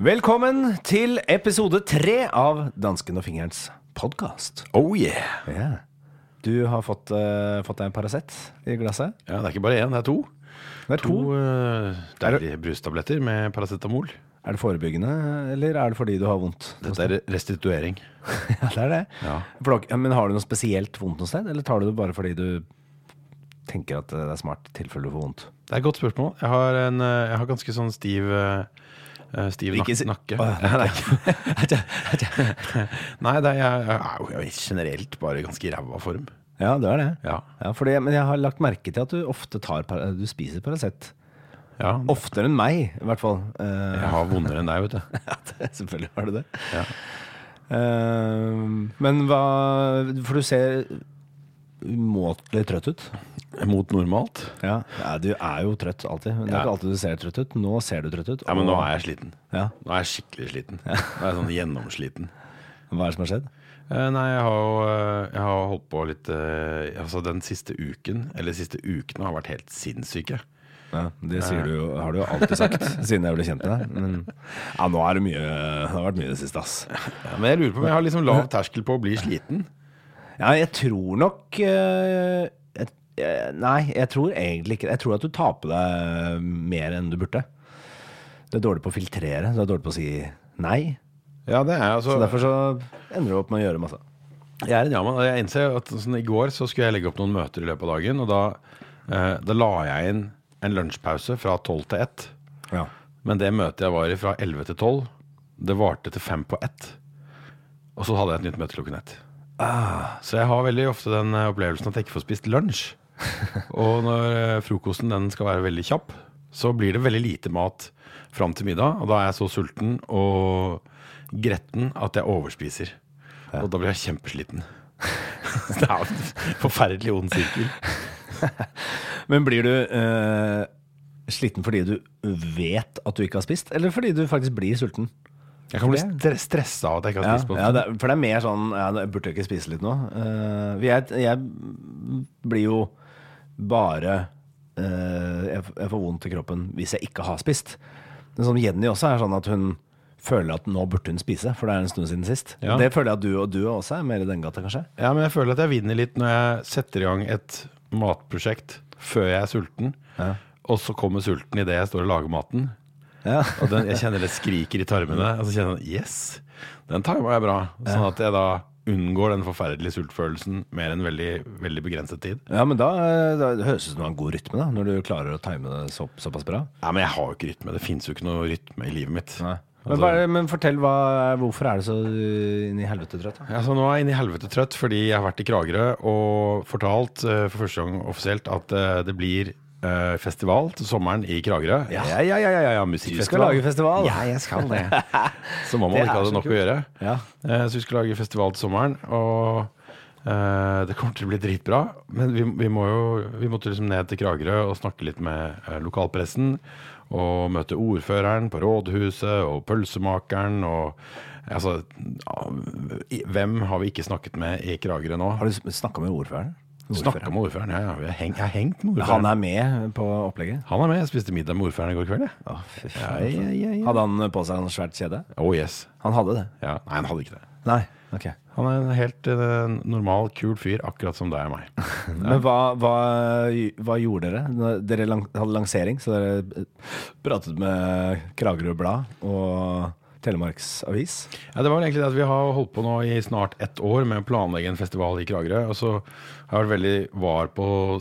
Velkommen til episode tre av Dansken og fingerens podkast. Oh yeah! yeah. Du har fått, uh, fått deg en Paracet i glasset. Ja, Det er ikke bare én, det er to. Det er to. To uh, deilige brustabletter med paracetamol. Er det forebyggende, eller er det fordi du har vondt? Dette er restituering. Ja, det er det. Ja. Men har du noe spesielt vondt noe sted, eller tar du det bare fordi du tenker at det er smart i tilfelle du får vondt? Det er et godt spørsmål. Jeg har, en, eh, jeg har ganske sånn stiv eh, eh, Stiv nak nakke. Å, det Nei, det er, jeg, er jo generelt bare ganske i ræva form. Ja, det er det. Ja. Ja, fordi, men jeg har lagt merke til at du ofte tar Du spiser Paracet. ja. Oftere enn meg, i hvert fall. Uh, Jeg har vondere enn deg, vet du. Ja, det, selvfølgelig har du det. Ja. Uh, men hva For du ser umåtelig trøtt ut. Mot normalt. Ja. du er jo trøtt alltid. Men det er Ja. ikke alltid du ser trøtt ut. Nå ser du trøtt ut. Ja, men nå er jeg sliten. ja. Nå er jeg skikkelig sliten. Nå er jeg sånn gjennomsliten. Hva er det som har skjedd? Eh, Nei, jeg har jo eh, jeg har holdt på litt eh, Altså den siste uken, eller de siste ukene, har vært helt sinnssyke. Ja, det du jo, har du jo alltid sagt siden jeg ble kjent med deg. Men ja, nå er det mye Det har vært mye i det siste, ass. Ja, men jeg lurer på om jeg har liksom lav terskel på å bli sliten. Ja, jeg tror nok eh, eh, Nei, jeg tror egentlig ikke Jeg tror at du tar på deg mer enn du burde. Du er dårlig på å filtrere. Du er dårlig på å si nei. Ja, det er altså. Så derfor så ender du opp med å gjøre masse. Jeg er en jaman. og Jeg innser at sånn, I går så skulle jeg legge opp noen møter i løpet av dagen. Og da, eh, da la jeg inn en lunsjpause fra 12 til 1. Ja. Men det møtet jeg var i fra 11 til 12, det varte til 5 på 1. Og så hadde jeg et nytt møte klokken 1. Så jeg har veldig ofte den eh, opplevelsen at jeg ikke får spist lunsj. og når eh, frokosten den skal være veldig kjapp, så blir det veldig lite mat fram til middag. Og da er jeg så sulten og gretten at jeg overspiser. Og da blir jeg kjempesliten. det er en forferdelig ond sirkel. Men blir du eh, sliten fordi du vet at du ikke har spist, eller fordi du faktisk blir sulten? Jeg kan bli stre- stressa av at jeg ikke har spist på ja, det, er- for det er mer sånn ja, jeg Burde jeg ikke spise litt nå? Eh, jeg, jeg blir jo bare eh, jeg, jeg får vondt i kroppen hvis jeg ikke har spist. Men sånn Jenny også er sånn at hun føler at nå burde hun spise, for det er en stund siden sist. Ja. Det føler jeg at du og du også er mer i den gata, kanskje? Ja, men jeg føler at jeg vinner litt når jeg setter i gang et matprosjekt før jeg er sulten, Ja. og så kommer sulten idet jeg står og lager maten. Ja. Og den, jeg kjenner det skriker i tarmene, og så kjenner jeg yes, den tarma jeg bra. Sånn at jeg da unngår den forferdelige sultfølelsen mer enn veldig, veldig begrenset tid. Ja, men da, da høres det ut som du har en god rytme, da, når du klarer å time det så, såpass bra. Ja, Men jeg har jo ikke rytme. Det fins jo ikke noe rytme i livet mitt. Men, Altså- er men fortell, hva, hvorfor er du så inn i helvete trøtt? Da? Ja, så nå er jeg inn i helvete trøtt fordi jeg har vært i Kragerø og fortalt eh, for første gang offisielt at eh, det blir festival til sommeren i Kragerø. Ja, ja, ja, ja, ja, ja musikkfestival. Du skal lage festival. Ja, jeg skal det. så må man ikke ha det nok å gjøre. Ja. Eh, Så vi skal lage festival til sommeren, og uh, det kommer til å bli dritbra. Men vi, vi, må jo, vi måtte liksom ned til Kragerø og snakke litt med uh, lokalpressen. Og møte ordføreren på rådhuset og pølsemakeren og Altså, hvem har vi ikke snakket med i Kragerø nå? Har du snakka med ordføreren? Snakka med ordføreren, ja. ja. Har hengt, jeg har hengt med Han er med på opplegget? Han er med. Jeg spiste middag med ordføreren i går kveld. jeg. Å, fy faen. ja, ja, ja. Hadde han på seg en svært kjede? Oh yes. Han hadde det? Ja. Nei, han hadde ikke det. Nei. Ok. Han er en helt eh, normal, kul fyr, akkurat som deg og meg. Men hva, hva, hva gjorde dere? Dere lang, hadde lansering, så dere eh, pratet med Kragerø Blad og Telemarks Avis? Ja, det var vel egentlig det at Vi har holdt på nå i snart ett år med å planlegge en festival i Kragerø. Og så har jeg vært veldig var på å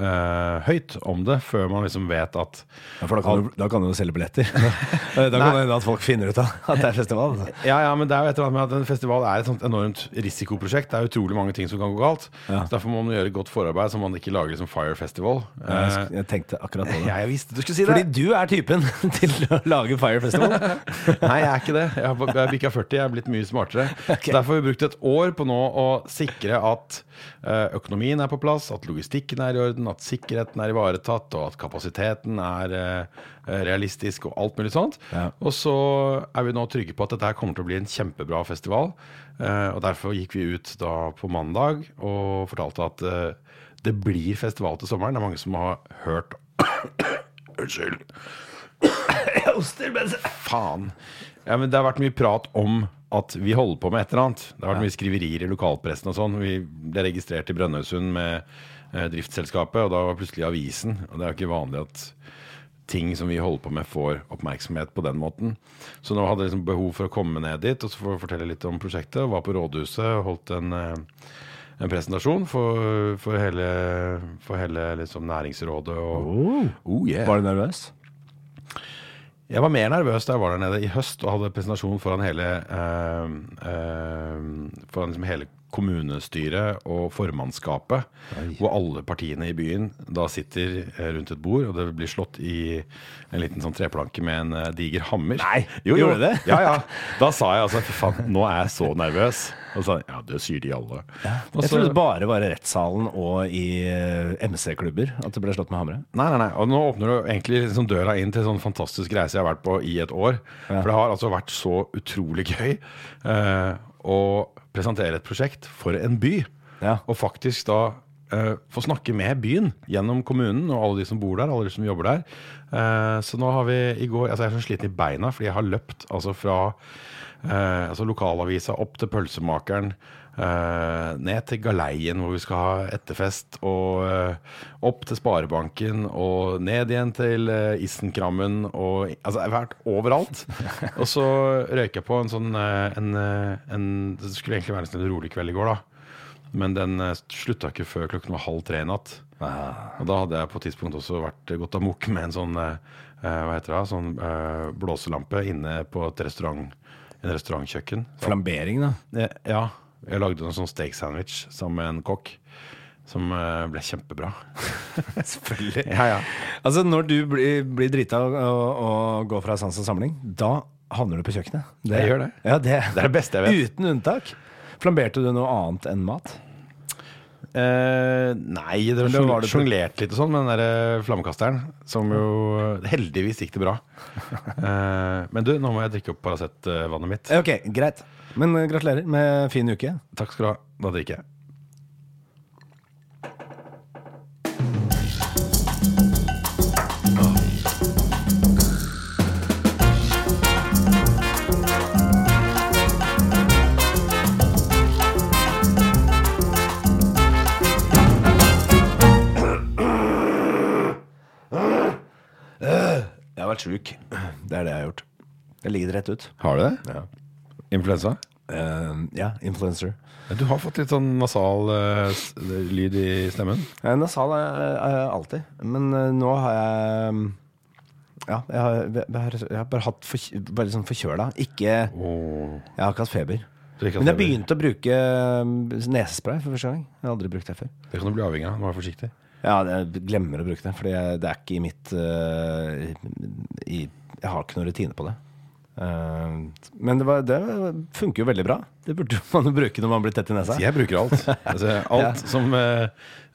eh, høyt om det, før man liksom vet at Ja, for da kan, du, da kan du jo selge billetter. da kan det hende at folk finner ut av at det er festival. Ja, ja, men det er jo et eller annet med at en festival er et sånt enormt risikoprosjekt. Det er utrolig mange ting som kan gå galt. Ja. Så Derfor må man gjøre godt forarbeid, så man ikke lager liksom Fire Festival. Jeg, Eh, jeg tenkte akkurat på det. ja, jeg visste du skulle si Fordi du er typen til å lage Fire Festival. Nei, jeg er ikke det. Jeg har bikka 40, jeg er blitt mye smartere. Så Derfor har vi brukt et år på nå å sikre at eh, økonomien er på plass, at logistikken er i orden, at sikkerheten er ivaretatt, og at kapasiteten er eh, realistisk og alt mulig sånt. Ja. Og så er vi nå trygge på at dette her kommer til å bli en kjempebra festival. Eh, og derfor gikk vi ut da på mandag og fortalte at eh, det blir festival til sommeren. Det er mange som har hørt Unnskyld. roaster mens Faen. Ja, men det har vært mye prat om at vi holder på med et eller annet. Det har vært mye skriverier i lokalpressen og sånn. Vi ble registrert i Brønnøysund med driftsselskapet, og da var plutselig avisen. Og det er jo ikke vanlig at ting som vi holder på med, får oppmerksomhet på den måten. Så nå hadde jeg liksom behov for å komme ned dit og så få fortelle litt om prosjektet. Og var på rådhuset og holdt en, eh, en presentasjon for, for hele, for hele liksom næringsrådet. Og, oh. oh, yeah. Var du nervøs? Jeg var mer nervøs da jeg var der nede i høst og hadde presentasjon foran hele eh, eh, Foran liksom hele kommunestyret og formannskapet, Oi. hvor alle partiene i byen da sitter eh, rundt et bord, og det blir slått i en liten sånn treplanke med en eh, diger hammer. Nei, jo, jo. gjorde det? Ja, ja. Da sa jeg altså faen, nå er jeg så nervøs. Og så ja, det sier de alle. Og Jeg trodde det bare var i rettssalen og i eh, MC-klubber at det ble slått med hamre. Nei, nei, nei. Og nå åpner du egentlig liksom døra inn til en sånn fantastisk reise jeg har vært på i et år. Ja. For det har altså vært så utrolig gøy eh, å presentere et prosjekt for en by. Ja. Og faktisk da uh, få snakke med byen gjennom kommunen og alle de som bor der, alle de som jobber der. Uh, så nå har vi i går Altså, jeg er så sliten i beina fordi jeg har løpt altså fra uh, altså lokalavisa opp til pølsemakeren. Eh, ned til Galeien hvor vi skal ha etterfest, og eh, opp til Sparebanken, og ned igjen til uh, Issenkrammen, og Altså, jeg har vært overalt. og så røyker jeg på en sånn eh, en, eh, en Det skulle egentlig være en sånn rolig kveld i går, da. Men den slutta ikke før klokken var halv tre i natt. Ah. Og da hadde jeg på et tidspunkt også vært gått amok med en sånn eh, eh, Hva heter det? Sånn eh, blåselampe inne på et restaurant, en restaurantkjøkken. Flambering, da. Eh, ja. Jeg lagde en sånn steak sandwich med en kokk. Som eh, ble kjempebra. Selvfølgelig. Ja, ja. Altså, når du blir, blir drita og, og, går fra sans og samling, da havner du på kjøkkenet. Jeg gjør det. Ja, det, Det er det beste jeg vet. Uten unntak. Flamberte du noe annet enn mat? Eh, nei, det var sjonglert litt og sånn med den der eh, flammekasteren. Som jo Heldigvis gikk det bra. Eh, men du, nå må jeg drikke opp Paracet-vannet mitt. Eh, Ok, greit. Men uh, gratulerer med fin uke. Takk skal du ha. Da drikker jeg. Jeg har vært sjuk. Det er det jeg har gjort. Jeg ligger rett ut. Har du det? Ja, Influensa? Uh, ja influencer. Du har fått litt sånn nasal uh, lyd i stemmen. Ja, Nasal er er jeg alltid. Men uh, nå har jeg Ja, jeg har, jeg har, bare hatt for, bare sånn forkjøla. Ikke Jeg har ikke hatt feber. Ikke Men jeg begynte å bruke mm, nesespray for første gang. Jeg har aldri brukt det før. Det kan du bli avhengig av. Vær forsiktig. Ja, jeg glemmer å bruke det, for det er ikke i mitt eh, i, Jeg har ikke noen rutine på det. Eh, men det, var, det funker jo veldig bra. Det burde man jo bruke når man blir tett i nesa. Jeg bruker alt. Altså, alt som eh,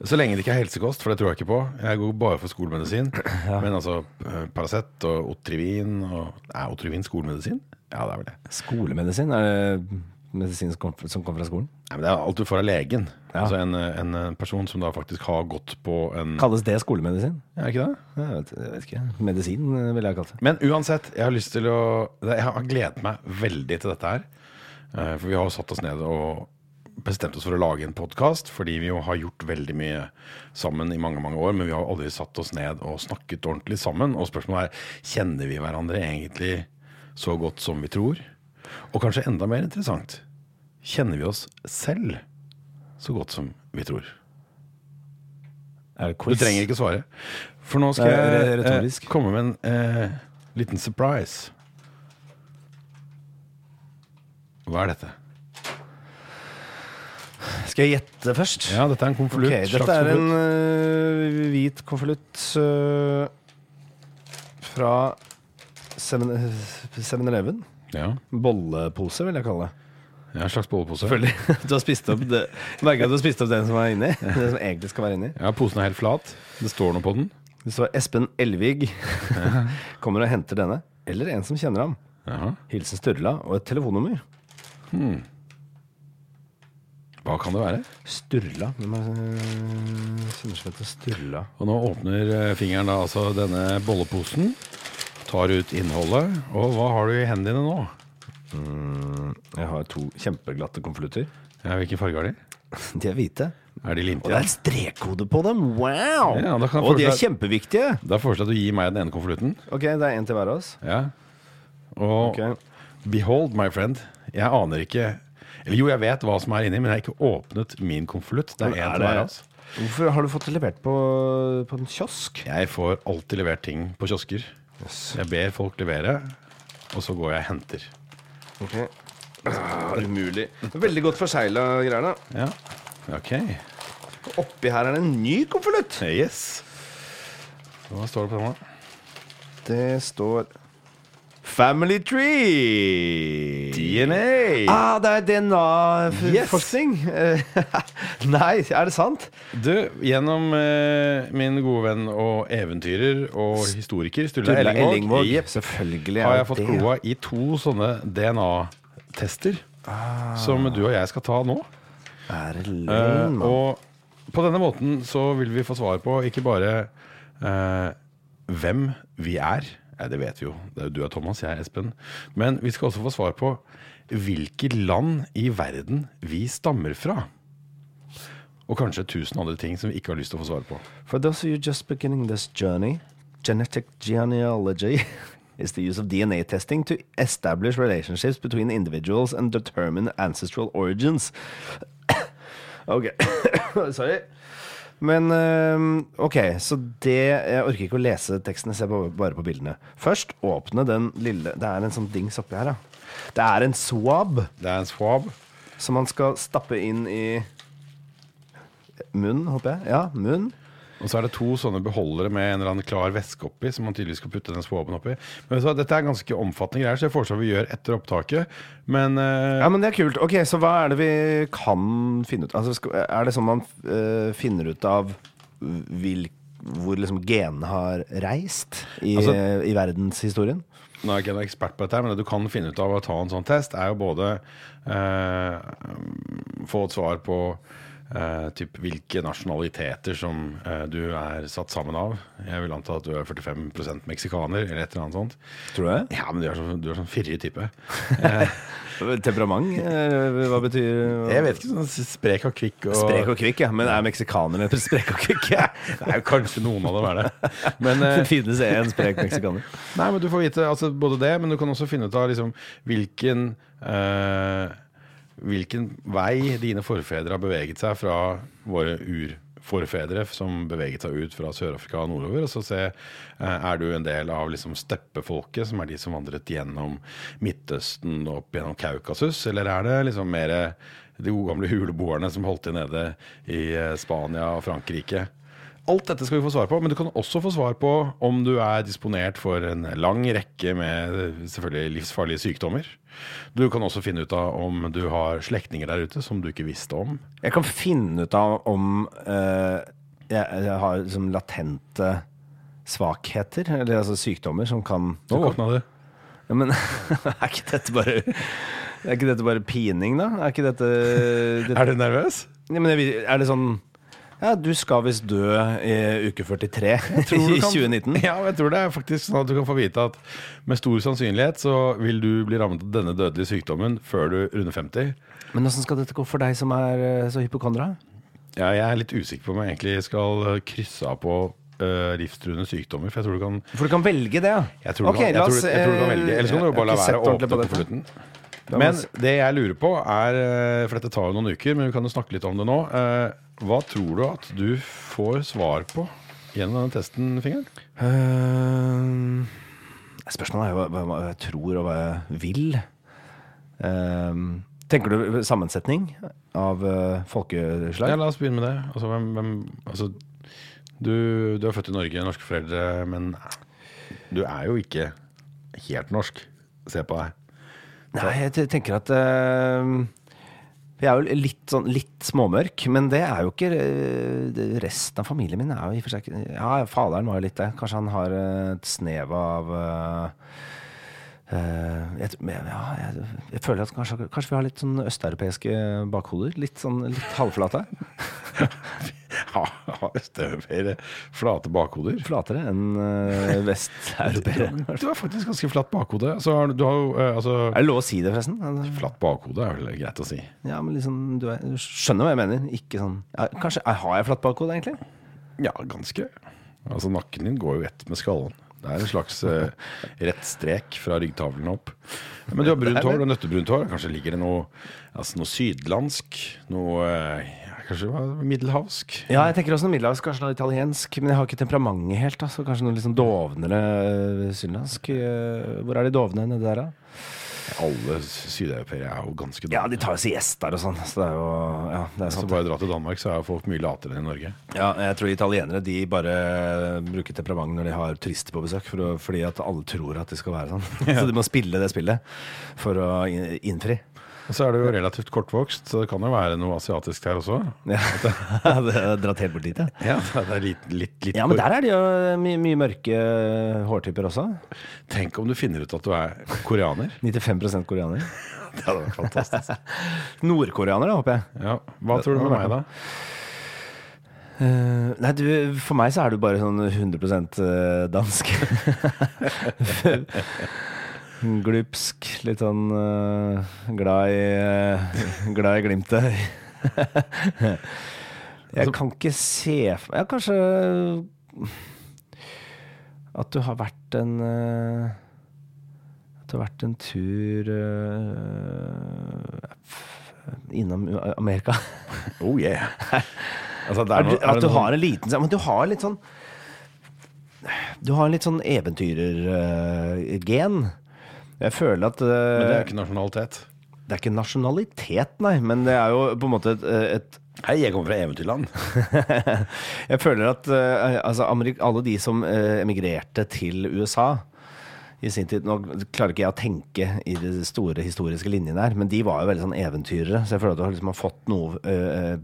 Så lenge det ikke er helsekost, for det tror jeg ikke på. Jeg går bare for skolemedisin. Men altså eh, Paracet og Otrivin og Er Otrivin skolemedisin? Ja, det er vel det. Skolemedisin? Er det medisin som kommer som kommer fra skolen? Nei, men det er alt du får av legen. Ja. Altså en, en eh, person som da faktisk har gått på en Kalles det skolemedisin? Det ikke det? Jeg vet, jeg vet ikke. Medisin eh, ville jeg kalt det. Men uansett, jeg har lyst til å Jeg har gledet meg veldig til dette her. Eh, For vi har jo satt oss ned og bestemt oss for å lage en podkast, fordi vi jo har gjort veldig mye sammen i mange mange år, men vi har aldri satt oss ned og snakket ordentlig sammen. Og spørsmålet er kjenner vi hverandre egentlig så godt som vi tror? Og kanskje enda mer interessant kjenner vi oss selv så godt som vi tror? Er det Du trenger ikke svare. For nå skal jeg eh, komme med en eh, liten surprise. Hva er dette? Skal jeg gjette først? Ja, dette er en konvolutt. Okay, dette er en øh, hvit konvolutt uh, fra 7-Eleven. Ja, Bollepose, vil jeg kalle det. ja, en slags bollepose. Selvfølgelig. Du har spist opp det. At du har spist opp den som er inni. Den som egentlig skal være inni. Ja, Posen er helt flat. Det står noe på den. Det står Espen Elvig kommer og henter denne. Eller en som kjenner ham. Ja. Hilsen Sturla og et telefonnummer. Hva kan det være? Sturla. Hvem Sturla? Og nå åpner eh, fingeren da altså denne bolleposen. Tar ut innholdet. Og hva har du i hendene dine nå? Jeg har to kjempeglatte konvolutter. Ja, hvilken farge har de? De er hvite. Er de limte, Og det er strekkode på dem! Wow! Ja, og de er kjempeviktige. Da foreslår jeg at du gir meg den ene konvolutten. Ok, det er en til hver av oss. Ja. Og okay. behold, my friend. Jeg aner ikke Eller jo, jeg vet hva som er inni, men jeg har ikke åpnet min konvolutt. Det er én til hver av oss. Hvorfor har du fått det levert på, på en kiosk? Jeg får alltid levert ting på kiosker. Jeg ber folk levere, og så går jeg og henter. Ok. Ah, umulig. Veldig godt forsegla greier, da. Ja, ok. Oppi her er det en ny konvolutt. Yes. Hva står det på den? Det står Family Tree. DNA. Ah, det er DNA-forskning. Nei, er det sant? Du, gjennom eh, min gode venn og eventyrer og historiker Sturla Ellingvåg, Selvfølgelig har jeg fått kloa i to sånne DNA-tester som du og jeg skal ta nå. Er det Eh, løgn, mann? og på denne måten så vil vi få svar på ikke bare eh, hvem vi er. Ja, det vet vi jo. Du er Thomas, jeg er Espen. Men vi skal også få svar på hvilke land i verden vi stammer fra. Og kanskje tusen andre ting som vi ikke har lyst til å få svar på. For those of you just beginning this journey, genetic genealogy is the use of DNA testing to establish relationships between individuals and determine ancestral origins. ok, sorry. Men ok, så det Jeg orker ikke å lese teksten, jeg ser bare- bare på bildene. Først åpne den lille Det er en sånn dings oppi her, ja. Det er en swab Det er en swab. som man skal stappe inn i munnen, håper jeg. Ja, munn. Og så er det to sånne beholdere med en eller annen klar væske oppi, som man tydeligvis skal putte den swaben oppi. Men så, dette er ganske omfattende greier, så jeg foreslår vi gjør etter opptaket. Men uh... Ja, men det er kult. Ok, Så hva er det vi kan finne ut Altså, Er det sånn man uh, finner ut av hvilke hvor liksom genene har reist i, Altså- i verdenshistorien? Nå er jeg ikke ekspert på dette, men det du kan finne ut av å ta en sånn test, er jo både eh, få et svar på eh, typ hvilke nasjonaliteter som uh, du er satt sammen av. Jeg vil anta at du er 45% meksikaner, eller et eller annet sånt. Tror du det? Ja, men du er sånn, du er sånn firrig type. Temperament? Eh, Hva betyr Jeg vet ikke, sånn sprek og kvikk og Sprek og kvikk, ja. Men er meksikanerne sprek og kvikke? Jo kanskje noen av dem er det. Men, eh, Det finnes en sprek meksikaner. Nei, men du får vite altså, både det, men du kan også finne ut av liksom, hvilken eh, Hvilken vei dine forfedre har beveget seg fra våre urforfedre som beveget seg ut fra Sør-Afrika og nordover. Og så se eh, er du en del av liksom, steppefolket, som er de som vandret gjennom Midtøsten og opp gjennom Kaukasus, eller er det liksom mer de gode gamle huleboerne som holdt til nede i eh, Spania og Frankrike? Alt dette skal vi få svar på, men du kan også få svar på om du er disponert for en lang rekke med selvfølgelig livsfarlige sykdommer. Du kan også finne ut av om du har slektninger der ute som du ikke visste om. Jeg kan finne ut av om uh, jeg, jeg har liksom latente svakheter, eller altså sykdommer, som kan Nå våkna du. Ja, men er ikke dette bare Er ikke dette bare pining, da? Er ikke dette, dette Er du nervøs? ja, men Er det sånn Ja, du skal visst dø i uke 43 i kan- 2019. Ja, jeg tror det er faktisk sånn at du kan få vite at med stor sannsynlighet så vil du bli rammet av denne dødelige sykdommen før du runder 50. Men åssen skal dette gå for deg som er eh, så hypokondra? Ja, jeg er litt usikker på om jeg egentlig skal krysse av på uh, livstruende sykdommer, for jeg tror du kan For du kan velge det, ja. Jeg tror, du kan, jeg, tror, jeg tror du kan eh, velge. Du bare la være å åpne. Da må Men det jeg lurer på, er eh, For dette tar jo noen uker, men vi kan jo snakke litt om det nå. Eh, Hva tror du at du får svar på gjennom denne testen, Fingeren? Uh, spørsmålet er hva, hva, jeg tror, og hva jeg vil. Uh, tenker du sammensetning av uh, folkeslag? Ja, La oss begynne med det. Altså, hvem, hvem, altså, du, du er født i Norge, norske foreldre, men du er jo ikke helt norsk. Se på deg. Nei, jeg tenker at eh, Jeg er jo litt, sånn, litt småmørk, men det er jo ikke eh, Resten av familien min er jo i og for seg ikke Ja, faderen var jo litt det. Kanskje han har eh, et snev av eh, jeg, ja, jeg, jeg føler at kanskje, kanskje vi har litt sånn østeuropeiske bakhoder. Litt sånn litt halvflate. Ha, Har østeuropeere flate bakhoder? Flatere enn uh, vesteuropeere. Du har faktisk ganske flatt bakhode. Altså, har, du har jo eh, altså, Er det lov å si det, forresten? Flatt bakhode er vel greit å si. Ja, men liksom, du, er, du skjønner hva jeg mener. Ikke sånn ja, Kanskje Har jeg flatt bakhode, egentlig? Ja, ganske. Altså Nakken din går jo ett med skallen. Det er en slags uh, rett strek fra ryggtavlen opp. Men du har brunt hår, og nøttebrunt hår. Kanskje ligger det noe, altså noe sydlandsk? Noe eh, ja, kanskje var middelhavsk? Ja, jeg tenker også noe middelhavsk, kanskje noe italiensk. Men jeg har ikke temperamentet helt. Altså. kanskje noe sånn dovnere uh, sydlandsk. Uh, hvor er de dovne nede der, da? Alle sydeuropeere er jo ganske Ja, de tar jo siester og sånn. Så det er jo ja, det er Så bare dra til Danmark, så er folk mye latere enn i Norge. Ja, jeg tror italienere de bare bruker temperament når de har turister på besøk. For å, fordi at alle tror at de skal være sånn. Så de må spille det spillet for å innfri. Og så er du jo relativt kortvokst, så det kan jo være noe asiatisk her også. Ja, det er dratt helt bort dit, ja. Ja, det er litt, litt, litt Ja, men der er det jo mye, mye mørke hårtyper også. Tenk om du finner ut at du er koreaner. 95% koreaner. Det hadde vært fantastisk. Nordkoreaner, da, håper jeg. Ja, Hva tror du med meg, da? Uh, nei, du, for meg så er du bare sånn 100% dansk. Glupsk, litt sånn uh, glad i uh, Glad i glimtet. jeg kan ikke se for meg kanskje at du har vært en uh, At du har vært en tur innom Amerika. Oh yeah. Altså, det At du, noe, at du har en liten Men du har litt sånn Du har en litt sånn eventyrergen. Jeg føler at eh, Men det er ikke nasjonalitet. det er ikke nasjonalitet, nei, men det er jo på en måte et, et Hei, jeg kommer fra eventyrland. Jeg føler at uh, altså, alle de som uh, emigrerte til USA i sin tid Nå klarer ikke jeg å tenke i de store historiske linjene her, men de var jo veldig sånn eventyrere. Så jeg føler at du liksom har fått noe uh,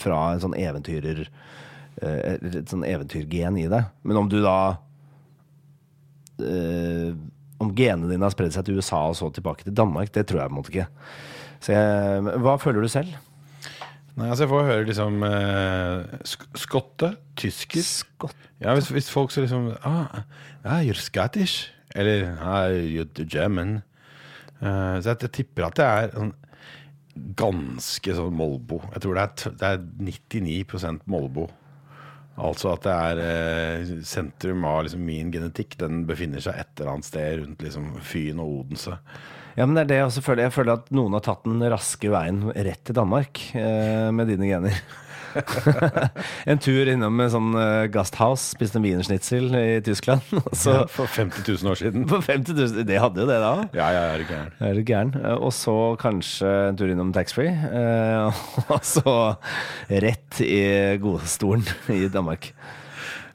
fra en sånn eventyrer eh, Et sånn eventyrgen i det. Men om du da eh, Om genene dine har spredd seg til USA og så tilbake til Danmark, det tror jeg på en måte ikke. Så jeg, hva føler du selv? Nei, altså Jeg får høre liksom eh, sk skotte, tysker Skott. Ja, hvis, hvis folk så liksom ah, ah, You're Scottish. Eller ah, You're German. Uh, så jeg, jeg tipper at det er sånn ganske sånn Molbo. Jeg tror det er, det er 99% Molbo. Altså at det er eh, sentrum av liksom min genetikk. Den befinner seg et eller annet sted rundt liksom Fyn og Odense. Ja, men det er det jeg føler. Jeg føler at noen har tatt den raske veien rett til Danmark eh, med dine gener. en tur innom en sånn uh, Gasthaus, spiste en wienerschnitzel i Tyskland. Så, ja, For 50 000 år siden. for 50 000 Det hadde jo det da. Ja, ja, er du gæren. Er du gæren? Eh, Og så kanskje en tur innom taxfree. Uh, og så rett i godstolen i Danmark.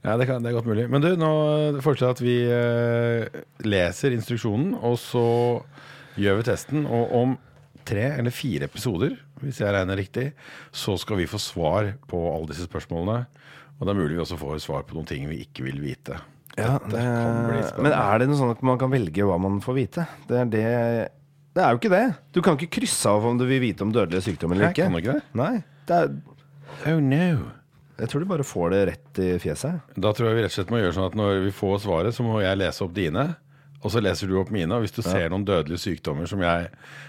Ja, det, kan, det er godt mulig. Men du, nå foreslår jeg at vi uh, leser instruksjonen, og så gjør vi testen. Og om tre eller fire episoder, hvis jeg regner riktig, så skal vi få svar på alle disse spørsmålene. Og det er mulig vi også får svar på noen ting vi ikke vil vite. Ja, det, men er det noe sånn at man kan velge hva man får vite? Det er det Det er jo ikke det. Du kan ikke krysse av om du vil vite om dødelig sykdom eller ikke. du ikke? Nei. Det er, Oh no. jeg tror du bare får det rett i fjeset. Da tror jeg vi rett og slett må gjøre sånn at når vi får svaret, så må jeg lese opp dine. Og så leser du opp mine. Og hvis du ser noen dødelige sykdommer som jeg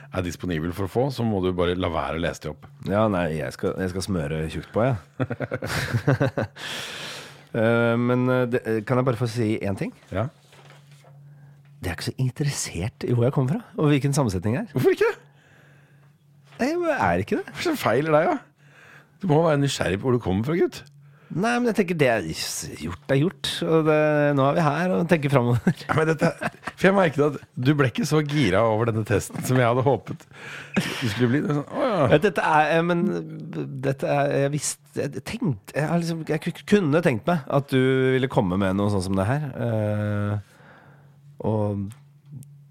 er disponibel for å få, så må du bare la være å lese de opp. Ja, nei, jeg skal, jeg skal smøre tjukt på, jeg. Eh, men eh, det, kan jeg bare få si én ting? Ja. Det er ikke så interessert i hvor jeg kommer fra, og hvilken sammensetning det er. Hvorfor ikke? Nei, Jeg er ikke det. Hva er det i deg, da? Du må være nysgjerrig på hvor du kommer fra, gutt. Nei, men jeg tenker det er gjort er gjort. Og det, nå er vi her og tenker framover. Ja, men dette, for jeg merket at du ble ikke så gira over denne testen som jeg hadde håpet du skulle bli. Sånn, å ja. Ja, Dette er Men dette er Jeg visste Jeg tenkte Jeg, liksom, jeg kunne tenkt meg at du ville komme med noe sånn som det her. Uh, og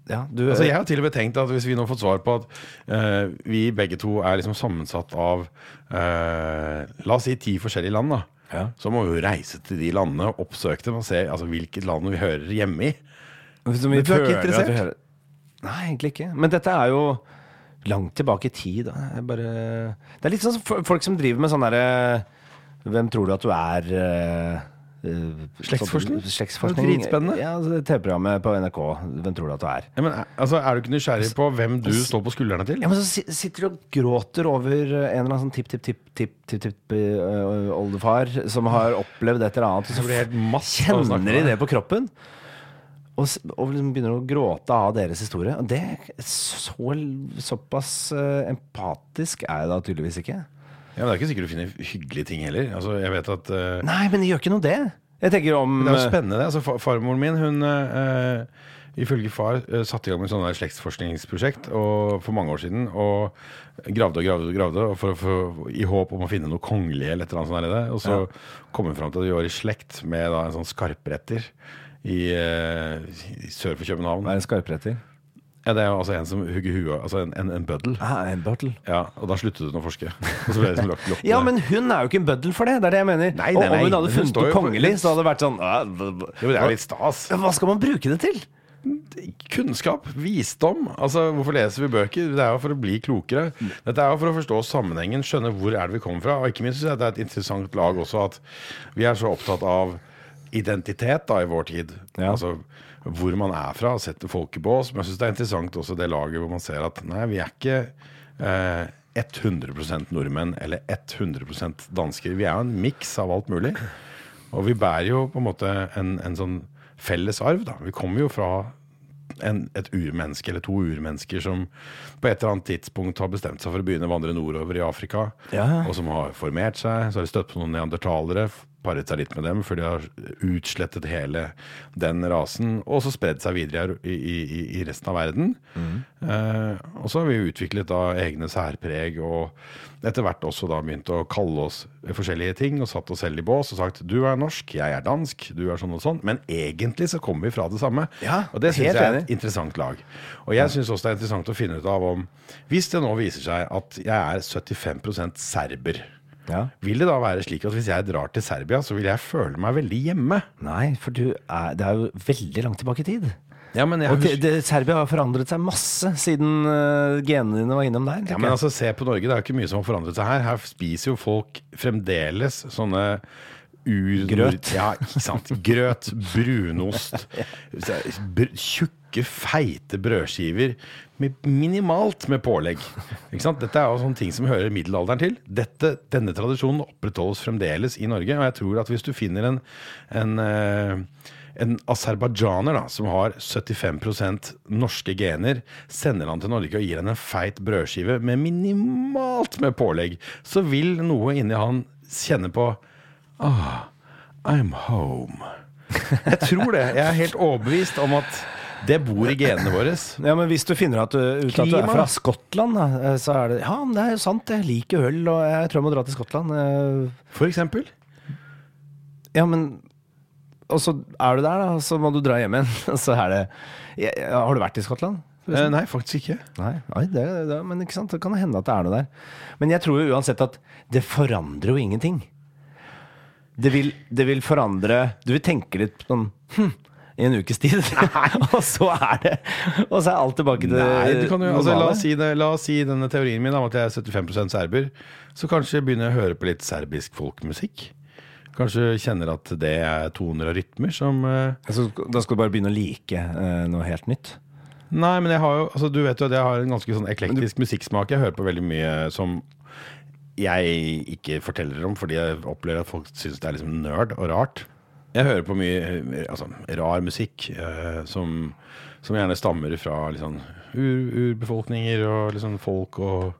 ja, du Altså, jeg har til og med tenkt at hvis vi nå har fått svar på at uh, vi begge to er liksom sammensatt av uh, La oss si ti forskjellige land, da. Ja. Så må vi jo reise til de landene og oppsøke dem og se altså, hvilket land vi hører hjemme i. Som vi Men du er ikke interessert? Nei, egentlig ikke. Men dette er jo langt tilbake i tid. Bare, det er litt sånn folk som driver med sånn derre Hvem tror du at du er? Eh, eh, Slektsforskning? Slektsforskning. Det dritspennende. Ja, altså, TV-programmet på NRK. Hvem tror du at du er? Ja, men, altså, er du ikke nysgjerrig på hvem du står på skuldrene til? Ja, men så sitter du og gråter over eh, en eller annen sånn tipp-tipp-tipp-tipp-oldefar som har opplevd et eller annet. Og så kjenner de det på kroppen. Og, og liksom begynner å gråte av deres historie. Og det så, såpass eh, empatisk er jeg da tydeligvis ikke. Ja, men Det er ikke sikkert du finner hyggelige ting heller. Altså, jeg vet at uh, Nei, men det gjør ikke noe det. Jeg tenker om Det er jo spennende. det. Altså, farmoren min, hun uh, ifølge far eh, satte i gang med et slektsforskningsprosjekt og, for mange år siden. Og gravde og gravde og gravde og for, for, i håp om å finne noe kongelig eller et eller annet sånt. Og så kom hun fram til at vi var i slekt med da, en sånn skarpretter i, eh, i sør for København. Hva er en skarpretter? Ja, det er jo altså en som hugger huet Altså en, en, en bøddel. Ah, en bøddel. Ja, og da sluttet hun å forske. Og så ble det liksom lagt Ja, men hun er jo ikke en bøddel for det. Det er det jeg mener. Nei, nei, Og om nei, hun hadde funnet på- kongelig, så hadde det vært sånn Jo, det er litt stas. Hva skal man bruke det til? Kunnskap, visdom. Altså, Hvorfor leser vi bøker? Det er jo for å bli klokere. Dette er jo for å forstå sammenhengen, skjønne hvor er det vi kommer fra. Og ikke minst synes jeg det er et interessant lag også at vi er så opptatt av identitet da i vår tid. Ja. Altså hvor man er fra, setter folket på oss. Men jeg syns det er interessant også det laget hvor man ser at nei, vi er ikke eh, 100% nordmenn eller 100% dansker. Vi er jo en miks av alt mulig. Og vi bærer jo på en måte en, en sånn felles arv, da. Vi kommer jo fra en, et urmenneske eller to urmennesker som på et eller annet tidspunkt har bestemt seg for å begynne å vandre nordover i Afrika, Ja. og som har formert seg. Så har de støtt på noen neandertalere, paret seg litt med dem, for de har utslettet hele den rasen, og så spredd seg videre i, i, i- resten av verden. Eh, og så har vi utviklet da egne særpreg, og etter hvert også da begynt å kalle oss forskjellige ting, og satt oss selv i bås og sagt du er norsk, jeg er dansk, du er sånn og sånn. Men egentlig så kommer vi fra det samme. Ja, og det syns jeg er et interessant lag. Og jeg syns også det er interessant å finne ut av om Hvis det nå viser seg at jeg er 75% serber, Ja. vil det da være slik at hvis jeg drar til Serbia, så vil jeg føle meg veldig hjemme? Nei, for du er, det er jo veldig langt tilbake i tid. Ja, Og det, det, Serbia har forandret seg masse siden uh, genene dine var innom der. ja, men altså, se på Norge, det er jo ikke mye som har forandret seg her. Her spiser jo folk fremdeles sånne ur... Grøt. Ja, ikke sant. Grøt, brunost, br tjukke, feite brødskiver med minimalt med pålegg. Dette er jo sånne ting som hører middelalderen til. Dette, denne tradisjonen opprettholdes fremdeles i Norge, og jeg tror at hvis du finner en, en eh, en aserbajdsjaner som har 75% norske gener, sender han til Norge og gir han en feit brødskive med minimalt med pålegg, så vil noe inni han kjenne på Ah, I'm home. Jeg tror det. Jeg er helt overbevist om at det bor i genene våre. Ja, men hvis du finner at ut at du er fra Skottland, eh, så er det Ja, det er jo sant, jeg liker øl, og jeg tror jeg må dra til Skottland. eh, For eksempel. Ja, men Og så er du der, da, så må du dra hjem igjen. Så er det ja, Har du vært i Skottland? Eh, nei, faktisk ikke. Nei, nei det, det, men ikke sant, det kan hende at det er noe der. Men jeg tror jo uansett at det forandrer jo ingenting. Det vil, det vil forandre Du vil tenke litt sånn hm, i en ukes tid. og så er det Og så er alt tilbake til Nei, du kan jo, altså, la, oss si det, la oss si denne teorien min om at jeg er 75% serber. Så kanskje begynner jeg å høre på litt serbisk folkmusikk. Kanskje kjenner at det er toner og rytmer som eh, Altså, da skal du bare begynne å like eh, noe helt nytt? Nei, men jeg har jo altså, Du vet jo at jeg har en ganske sånn eklektisk musikksmak. Jeg hører på veldig mye som jeg ikke forteller om, fordi jeg opplever at folk syns det er liksom nerd og rart. Jeg hører på mye eh, altså, rar musikk eh, som, som gjerne stammer fra liksom, ur, urbefolkninger og liksom folk og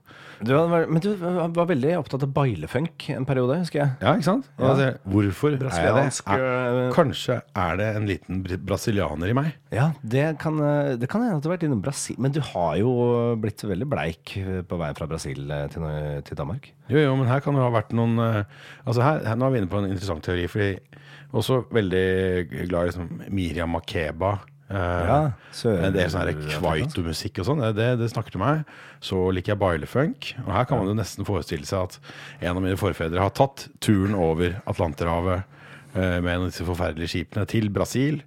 Du var, men du var veldig opptatt av bailefunk en periode, husker jeg. Ja, ikke sant? Ja. altså, hvorfor er jeg det? Er, øh, kanskje er det en liten br- brasilianer i meg? Ja, det kan, eh, det kan hende at du har vært innom Brasil. Men du har jo blitt veldig bleik eh, på vei fra Brasil eh, til, til Danmark. Jo, jo, men her kan det ha vært noen eh, Altså her, her Nå er vi inne på en interessant teori, fordi også veldig glad i liksom Miriam Makeba. eh, Ja, sør- det er sånn her kwaito-musikk og sånn. Det, det, det snakker til meg. Så liker jeg bailefunk. Og her kan man jo nesten forestille seg at en av mine forfedre har tatt turen over Atlanterhavet eh, med en av disse forferdelige skipene til Brasil.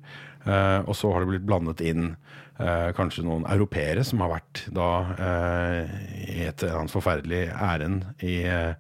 Eh, og så har det blitt blandet inn eh, kanskje noen europeere som har vært da eh, i et eller annet forferdelig ærend i, eh,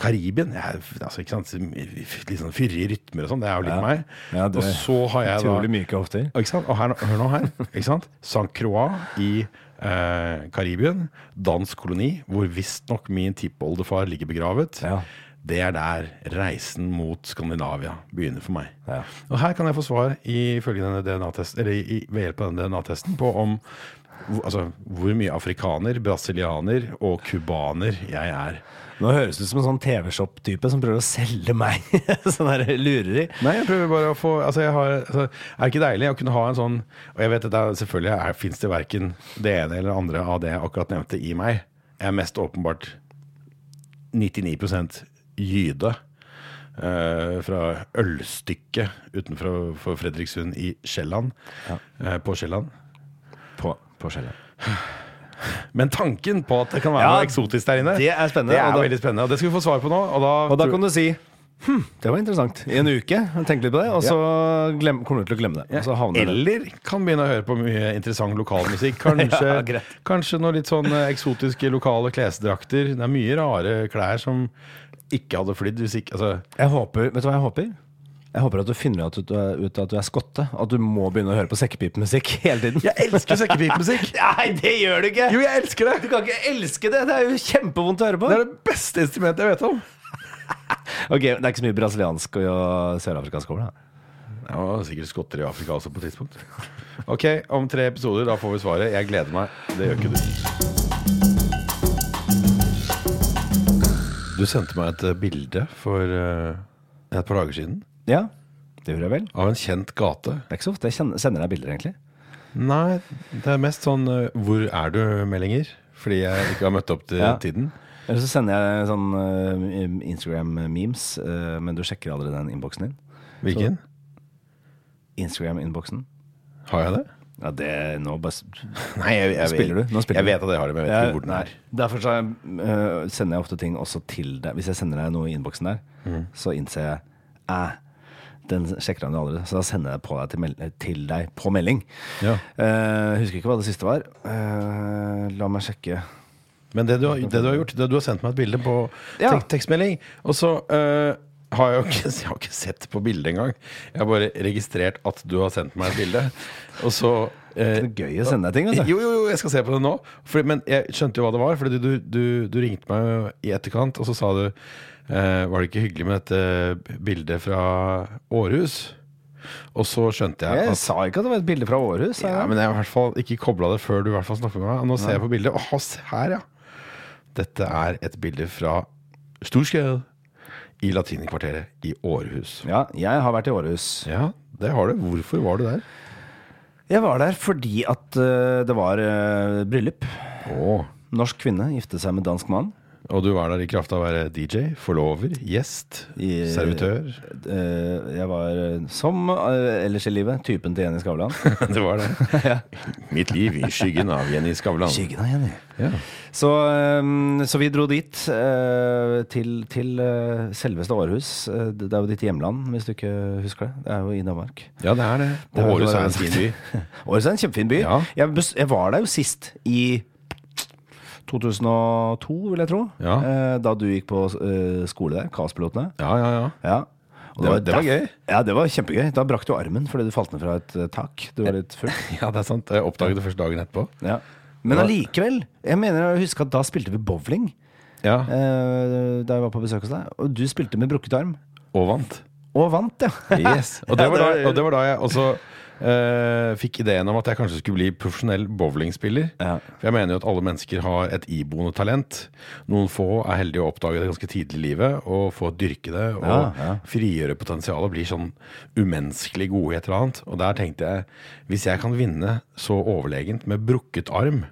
Karibien. Jeg, altså, ikke sant? Litt sånn fyrige rytmer og sånn. Det er jo litt Ja. meg. Ja, og så har jeg da myke ofte. ikke sant? Og her, hør nå her. Ikke sant? St. Croix i eh, Karibien. Dansk koloni, hvor visstnok min tippoldefar ligger begravet. Ja. Det er der reisen mot Skandinavia begynner for meg. Ja. Og her kan jeg få svar i, i, ved hjelp av denne DNA-testen på om altså, hvor mye afrikaner, brasilianer og cubaner jeg er. Nå høres du ut som en sånn TV-shop-type som prøver å selge meg sånn der lureri. Nei, jeg prøver bare å få altså jeg har, altså, Er det ikke deilig å kunne ha en sånn Og jeg vet at det er, selvfølgelig fins det verken det ene eller det andre av det jeg akkurat nevnte, i meg. Jeg er mest åpenbart 99 gyde. Uh, fra Ølstykket utenfor for Fredrikssund i Sjælland. eh, på Sjælland. På, på skjellet. Men tanken på at det kan være noe eksotisk der inne, det er spennende, Det er og da- veldig spennende. Og det skal vi få svar på nå. Og da, Og da kan du si Hm, det var interessant. I en uke. Tenk litt på det, og så glem, kommer du til å glemme det. Eller kan begynne å høre på mye interessant lokalmusikk. Kanskje, Ja, kanskje noe litt sånn eh, eksotiske lokale klesdrakter. Det er mye rare klær som ikke hadde flydd hvis ikke altså, Jeg håper, vet du hva jeg håper? Jeg håper at du finner ut, at du er, ut at du er skotte. At du må begynne å høre på sekkepipemusikk hele tiden. Jeg elsker sekkepipemusikk! Nei, det gjør du ikke! Jo, jeg elsker det! Du kan ikke elske det! Det er jo kjempevondt å høre på. Det er det beste instrumentet jeg vet om. Ok, Det er ikke så mye brasiliansk og sørafrikansk over det. Det var sikkert skotter i Afrika også på et tidspunkt. Ok, om tre episoder, da får vi svaret. Jeg gleder meg. Det gjør ikke du. Du sendte meg et eh, bilde for eh, et par dager siden Ja, det gjorde jeg vel. av en kjent gate. Det er ikke så ofte jeg kjenner, sender deg bilder, egentlig. Nei, det er mest sånn eh, 'hvor er du?'-meldinger. Fordi jeg ikke har møtt opp til Ja. tiden. Eller så sender jeg sånn eh, Instagram-memes, eh, men du sjekker aldri den innboksen din. Hvilken? Instagram-innboksen. Har jeg det? Ja, det nå bare s- Nei, jeg, jeg, Spiller du? Nå spiller jeg du. vet at jeg har det, men jeg vet ikke hvor den er. Derfor så eh, sender jeg ofte ting også til deg. Hvis jeg sender deg noe i innboksen der, Mm. så innser jeg Æ, den sjekker han jo aldri. Så da sender jeg på deg til, til deg på melding. Ja. Uh, husker ikke hva det siste var. Uh, la meg sjekke. Men det du, har, det du har gjort, det du har sendt meg et bilde på Ja. tek tekstmelding, og så uh, har jeg jo ikke, jeg har ikke sett på bildet engang. Jeg har bare registrert at du har sendt meg et bilde. Og så eh, Det gøy å sende deg ting, Altså. Jo, jo, jo, jeg skal se på det nå. Fordi, men jeg skjønte jo hva det var. Fordi du, du, du ringte meg i etterkant, og så sa du eh, Var det ikke hyggelig med dette bildet fra Århus? Og så skjønte jeg at, Jeg sa ikke at det var et bilde fra Århus. ja, men jeg har i hvert fall ikke kobla det før du i hvert fall snakket med meg. Og nå ser jeg på bildet. Åh, se her, ja. Dette er et bilde fra Storskjell i Latinikvarteret i Århus. ja, jeg har vært i Århus. Ja, det har du. Hvorfor var du der? Jeg var der fordi at uh, det var uh, bryllup. Åh. Norsk kvinne gifte seg med dansk mann. Og du var der i kraft av å være DJ, forlover, gjest, I- servitør. Uh, jeg var, eh, som uh, ellers i livet, typen til Jenny Skavlan. det var det. Mitt liv i skyggen av Jenny Skavlan. Skyggen av Jenny. Ja. Så, um, så vi dro dit, uh, til, til selveste Århus. Det er jo ditt hjemland, hvis du ikke husker det. Det er jo i Danmark. ja, det er det. Det Århus er en fin by. Århus er en kjempefin by. Ja. Jeg, jeg var der jo sist, i 2002, vil jeg tro. Ja. Eh, Da du gikk på eh, skole der, Kaospilotene. Ja, ja, ja. Ja. Det var- det var gøy. Ja, det var kjempegøy. Da brakk du armen fordi du falt ned fra et eh, tak. Du var litt full. Ja, det er sant. Jeg oppdaget det først dagen etterpå. Ja. Men allikevel. Jeg mener jeg husker at da spilte vi bowling. Ja, da jeg var på besøk hos deg. Og du spilte med brukket arm. Og vant. Og vant, ja. Yes. Og, det var da, og det var da jeg også eh, fikk ideen om at jeg kanskje skulle bli profesjonell bowlingspiller. Ja. For jeg mener jo at alle mennesker har et iboende talent. Noen få er heldige å oppdage det ganske tidlig i livet og få dyrke det og Ja, ja. frigjøre potensialet Blir bli sånn umenneskelig gode i et eller annet. Og der tenkte jeg hvis jeg kan vinne så overlegent med brukket arm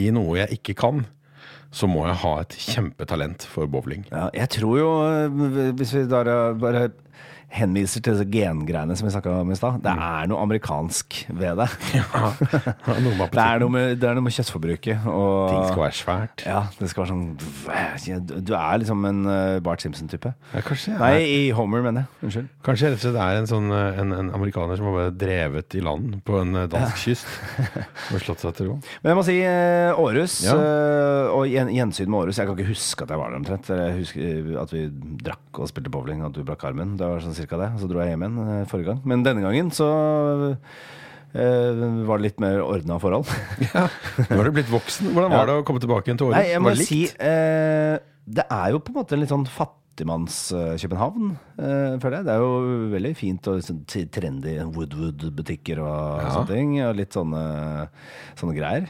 i noe jeg ikke kan, så må jeg ha et kjempetalent for bowling. Ja, jeg tror jo, eh, hvis vi bare, bare henviser til gengreiene som vi snakka om i stad. Det er noe amerikansk ved det. Noe med Det er noe med, det er noe med kjøttforbruket. Og, Ting skal være svært. Ja, det skal være sånn Du er liksom en uh, Bart Simpson-type. Ja, Nei, i Homer, mener jeg. Unnskyld. kanskje rett og slett er en sånn eh, en, en amerikaner som har bare drevet i land på en eh, dansk kyst og slått seg til ro. Men jeg må si Århus, Ja. eh, og gjensyn med Århus. Jeg kan ikke huske at jeg var der omtrent. Jeg husker eh, at vi drakk og spilte bowling, at du brakk armen. Det var sånn cirka det. Så dro jeg hjem igjen eh, forrige gang. Men denne gangen så eh, var det litt mer ordna forhold. ja. Nå har du blitt voksen. Hvordan var det å komme tilbake igjen til året? Nei, jeg må det si eh, Det er jo på en måte en litt sånn fattigmanns-København, uh, føler jeg. Det er jo veldig fint og liksom, trendy Woodwood-butikker og Ja. sånne ting. Og litt sånne, sånne greier.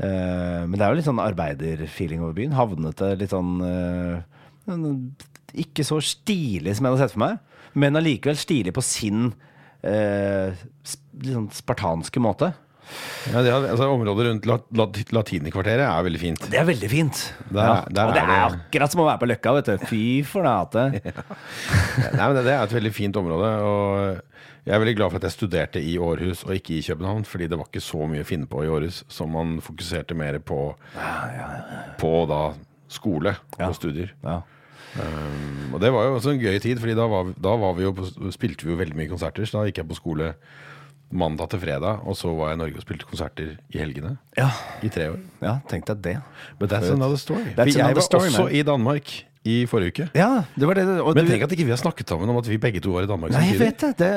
Uh, men det er jo litt sånn arbeiderfeeling over byen. Havnete, litt sånn uh, Ikke så stilig som jeg hadde sett for meg, men allikevel stilig på sin eh, sånn spartanske måte. Ja, er, altså, området rundt lat, lat, er veldig fint. Det er veldig fint. Der- ja. der og det er er det- akkurat som å være på Løkka, vet du. Fy flate. Nei, men det, det er et veldig fint område. Og jeg er veldig glad for at jeg studerte i Århus og ikke i København. Fordi det var ikke så mye å finne på i Århus, som man fokuserte mer på, på da skole Ja. og studier. Ja. Um, og det var jo også en gøy tid, Fordi da, var da var vi jo på, spilte vi jo veldig mye konserter. Så da gikk jeg på skole mandag til fredag, og så var jeg i Norge og spilte konserter i helgene. Ja. I tre år. ja, tenk deg det. But that's another story. That's For jeg var story, også man. i Danmark i forrige uke. Ja, det var det. Men tenk at ikke vi har snakket sammen om at vi begge to var i Danmark Nei, jeg vet det. det.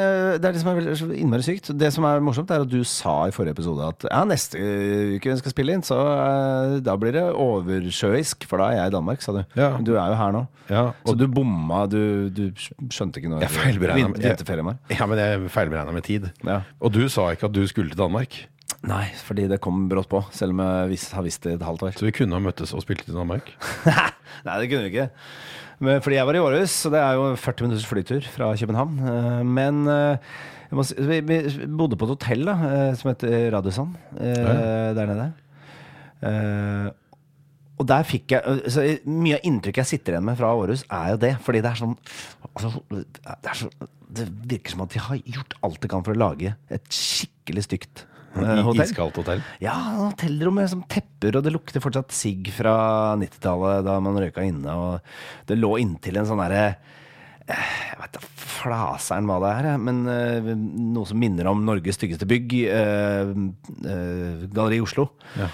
Det er det som er veldig, så innmari sykt. Det som er morsomt, er at du sa i forrige episode at ja, neste uke vi skal spille inn, så eh, da blir det oversjøisk, for da er jeg i Danmark, sa du. Ja. Du er jo her nå. Ja, Så du bomma, du, du skjønte ikke noe. Jeg feilberegna. Med. ja, med tid. Ja. Og du sa ikke at du skulle til Danmark. Nei, fordi det kom brått på, selv om jeg vis, har visst det i et halvt år. Så vi kunne ha møttes og spilt i Danmark. Nei, det kunne vi ikke. Men, fordi jeg var i Århus, så det er jo 40 minutters flytur fra København. Eh, Men eh, jeg må si, vi, vi bodde på et hotell da, eh, som heter Radisson eh, der nede. Eh, og der fikk jeg eh, så Mye av inntrykket jeg sitter igjen med fra Århus, er jo det. Fordi det er sånn altså, det, er så, det virker som at de har gjort alt de kan for å lage et skikkelig stygt hotell. iskaldt hotell. Ja, hotellrom med sånn tepper, og det lukter fortsatt sigg fra 90-tallet da man røyka inne. Og det lå inntil en sånn derre eh, Jeg vet da flaseren hva det er, men eh, noe som minner om Norges styggeste bygg. Uh, uh, Galleri Oslo. Ja.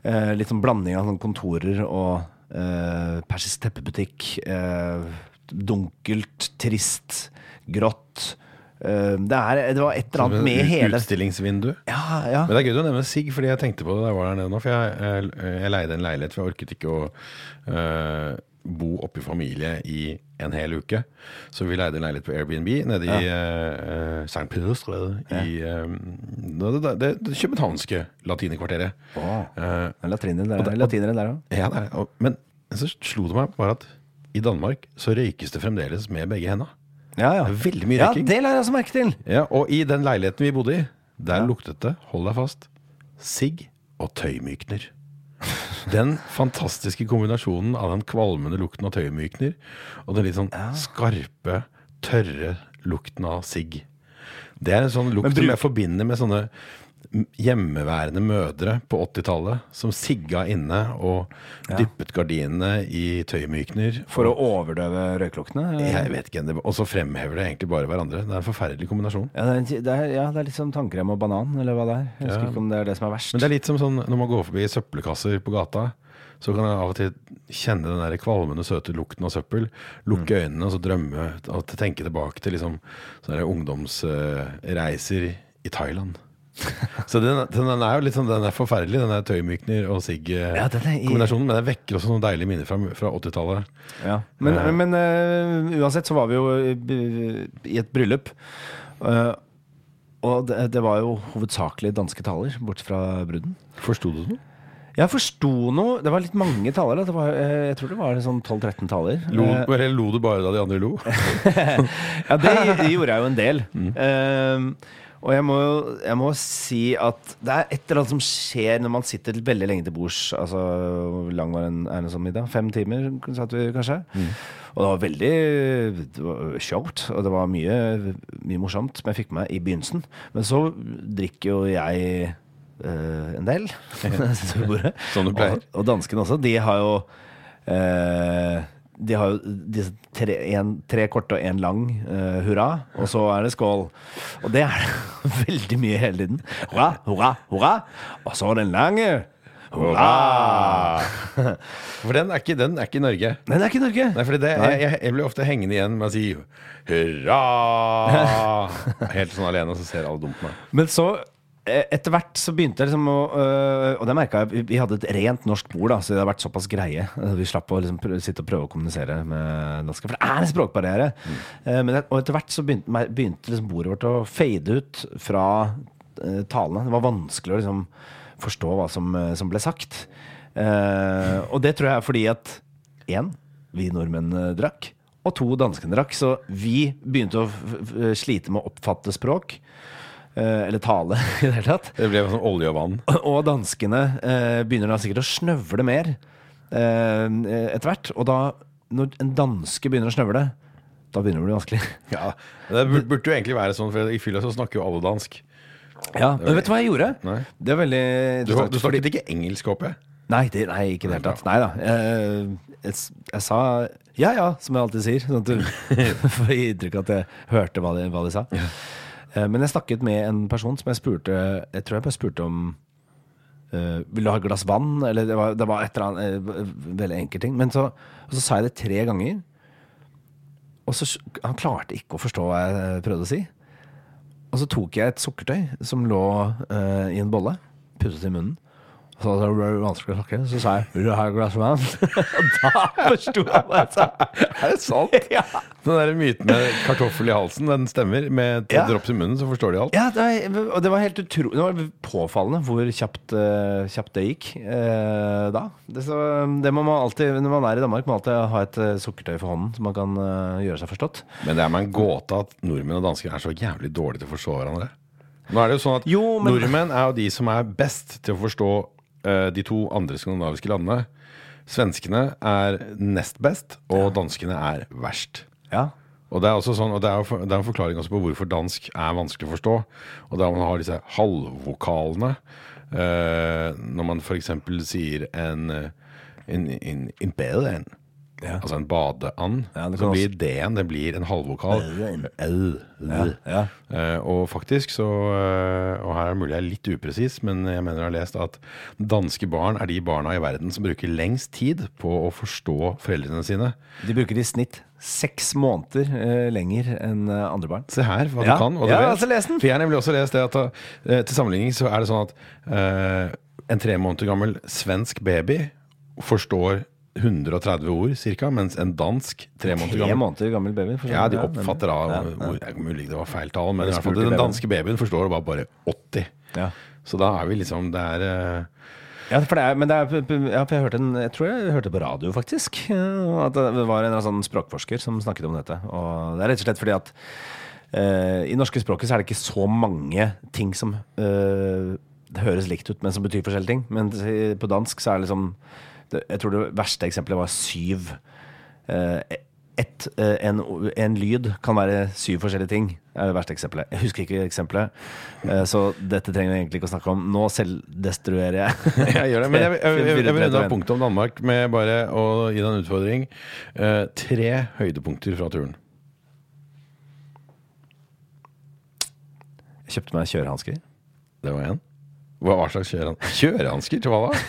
Eh, litt sånn blanding av sånn kontorer og eh, persisk teppebutikk. eh, dunkelt, trist, grått. Eh, det, er, det var et eller annet med hele Utstillingsvindu. Ja, ja. Men det er gøy du nevner Sigg, fordi jeg tenkte på det da jeg var der nede nå. For jeg, jeg, jeg leide en leilighet, for jeg orket ikke å øh, bo oppe i familie i en hel uke. Så vi leide en leilighet på Airbnb nede i uh, St. Pederstræde i øh, det, det, det, københavnske latinerkvarteret. Eh, Det er Latinere der, er òg. ja, det er- men så slo det meg bare at i Danmark så røykes det fremdeles med begge henda. Ja, ja. Veldig mye ja, røyking. det la jeg også merke til. Ja, og i den leiligheten vi bodde i, der luktet det, hold deg fast, sigg og tøymykner. Den fantastiske kombinasjonen av den kvalmende lukten av tøymykner og den litt sånn skarpe, tørre lukten av sigg. Det er en sånn lukt som jeg forbinder med sånne hjemmeværende mødre på 80-tallet som sigga inne og dyppet gardinene i tøymykner. For å overdøve røykluktene? Jeg vet ikke, Og så fremhever det egentlig bare hverandre. Det er en forferdelig kombinasjon. Ja, det er, det er, ja, det er litt som tannkrem og banan, eller hva det er. Jeg husker Ja. ikke om det er det som er verst. Men det er litt som sånn når man går forbi søppelkasser på gata, så kan jeg av og til kjenne den der kvalmende, søte lukten av søppel. Lukke øynene og så drømme og tenke tilbake til liksom ungdomsreiser i Thailand. Så den, den er jo litt sånn Den er forferdelig, den der tøymykner og Ja, den i- sigg-kombinasjonen. Men den vekker også noen deilige minner fra, fra 80-tallet. Ja. Men, Eh. men uh, uansett så var vi jo i, i et bryllup. Uh, og det, det var jo hovedsakelig danske taler, bort fra bruden. Forsto du noe? Jeg forsto noe Det var litt mange taler. Det var, eh, jeg tror det var sånn 12-13 taler. Lo, Eh, eller lo du bare da de andre lo? Ja, det gjorde jeg jo en del. Mm. Og jeg må, jeg må si at det er et eller annet som skjer når man sitter veldig lenge til bords. Altså, Hvor lang var en, en sånn middag? Fem timer satt vi kanskje. Mm. Og det var veldig det short, og det var mye, mye morsomt som jeg fikk med meg i begynnelsen. Men så drikker jo jeg øh, en del. Som du pleier. Og, og danskene også. De har jo eh, de har jo disse tre, en, tre korte og én lang uh, hurra, og så er det skål. Og det er det veldig mye hele tiden. Hurra, hurra, hurra! Og så den lange. Hurra! For den er ikke, den er ikke i Norge. Den er ikke Norge. Nei, fordi det, Nei. jeg, jeg blir ofte hengende igjen med å si hurra! Helt sånn alene, og så ser alle dumt på meg. Men så etter hvert så begynte jeg liksom å øh, Og det merka jeg. vi- hadde et rent norsk bord, da, så det har vært såpass greie. Eh, Vi slapp å liksom sitte og prøve å kommunisere med dansker. For det er en språkbarriere. Mm. Men, og etter hvert så begynte, begynte liksom bordet vårt å fade ut fra eh, talene. Det var vanskelig å liksom forstå hva som, eh, som ble sagt. Uh, og det tror jeg er fordi at én, vi nordmenn uh, drakk. Og to, danskene drakk. Så vi begynte å slite med å oppfatte språk. Eh, eller tale, i det hele tatt. Det ble sånn olje og vann. Og danskene eh, begynner da sikkert å snøvle mer eh, etter hvert. Og da, når en danske begynner å snøvle, da begynner det å bli vanskelig. Ja, Det burde jo egentlig være sånn, for i fylla så snakker jo alle dansk. Ja, Men vet du hva jeg gjorde? Nei. Det er veldig Du, du snakket ikke engelsk, håper jeg? Nei, det, nei, ikke i det hele tatt. Nei da. Jeg, jeg, jeg sa ja ja, som jeg alltid sier. Sånn at du får inntrykk av at jeg hørte hva de, hva de sa. Eh, Men jeg snakket med en person som jeg spurte Jeg tror jeg bare spurte om Uh, Vil du ha et glass vann? Eller det var, det var et eller annet uh, veldig enkel ting. Men så, så sa jeg det tre ganger. Og så Han klarte ikke å forstå hva jeg prøvde å si. Og så tok jeg et sukkertøy som lå uh, i en bolle, puttet i munnen. Så ble det vanskelig å snakke, så sa jeg 'Vil du ha et glass vann?' da forsto jeg hva jeg sa. Er det sant? Ja. Den der myten med kartoffel i halsen, den stemmer. Med Ja. drops i munnen, så forstår de alt. Ja, det var, og det var helt utro, det var påfallende hvor kjapt, uh, kjapt det gikk uh, da. Det, så, det må man alltid, når man er i Danmark, må man alltid ha et uh, sukkertøy for hånden, så man kan gjøre seg forstått. Men det er meg en gåte at nordmenn og dansker er så jævlig dårlige til å forstå hverandre. Nå er det jo sånn at Jo, men- Nordmenn er jo de som er best til å forstå de to andre skandinaviske landene. Svenskene er nest best, og danskene er verst. Ja. Og Det er også sånn, og det er, for, det er en forklaring også på hvorfor dansk er vanskelig å forstå. Og da man har disse halvvokalene. Uh, når man f.eks. sier en, en, en, en, en Ja. altså en badeand, Ja, så også... blir D-en det blir en halvvokal. L Ja. Eh, og faktisk så eh, Og her er det mulig jeg er litt upresis, men jeg mener jeg har lest at danske barn er de barna i verden som bruker lengst tid på å forstå foreldrene sine. De bruker i snitt seks måneder uh, lenger enn andre barn. Se her hva du kan. Hva du Ja, vet. altså, jeg har nemlig også lest det at til sammenligning så er det sånn at en tre måneder gammel svensk baby forstår 130 ord cirka, mens en dansk tre måneder gammel måneder gammel baby. Ja, de oppfatter da Ja, ja. mulig det var feil tall, men i hvert fall den danske babyen forstår bare, bare 80. Ja. Så da er vi liksom Det er eh, Ja, for det er, men det er, ja, jeg, hørte en, jeg tror jeg hørte på radio, faktisk. At det var en sånn språkforsker som snakket om dette. Og det er rett og slett fordi at uh, i norske språket så er det ikke så mange ting som uh, det høres likt ut, men som betyr forskjellige ting. Men på dansk så er det liksom det, Jeg tror det verste eksempelet var syv. Eh, et, eh, en, en lyd kan være syv forskjellige ting. Det er det verste eksempelet. Jeg husker ikke eksempelet, eh, så dette trenger vi egentlig ikke å snakke om. Nå selvdestruerer jeg. Jeg gjør det, men jeg, jeg, jeg, jeg, vil runde av punktet om Danmark med bare å gi deg en utfordring. Eh, tre høydepunkter fra turen. Jeg kjøpte meg kjørehansker. Det var én. Hva slags kjørehansker? Kjørehansker til hva da?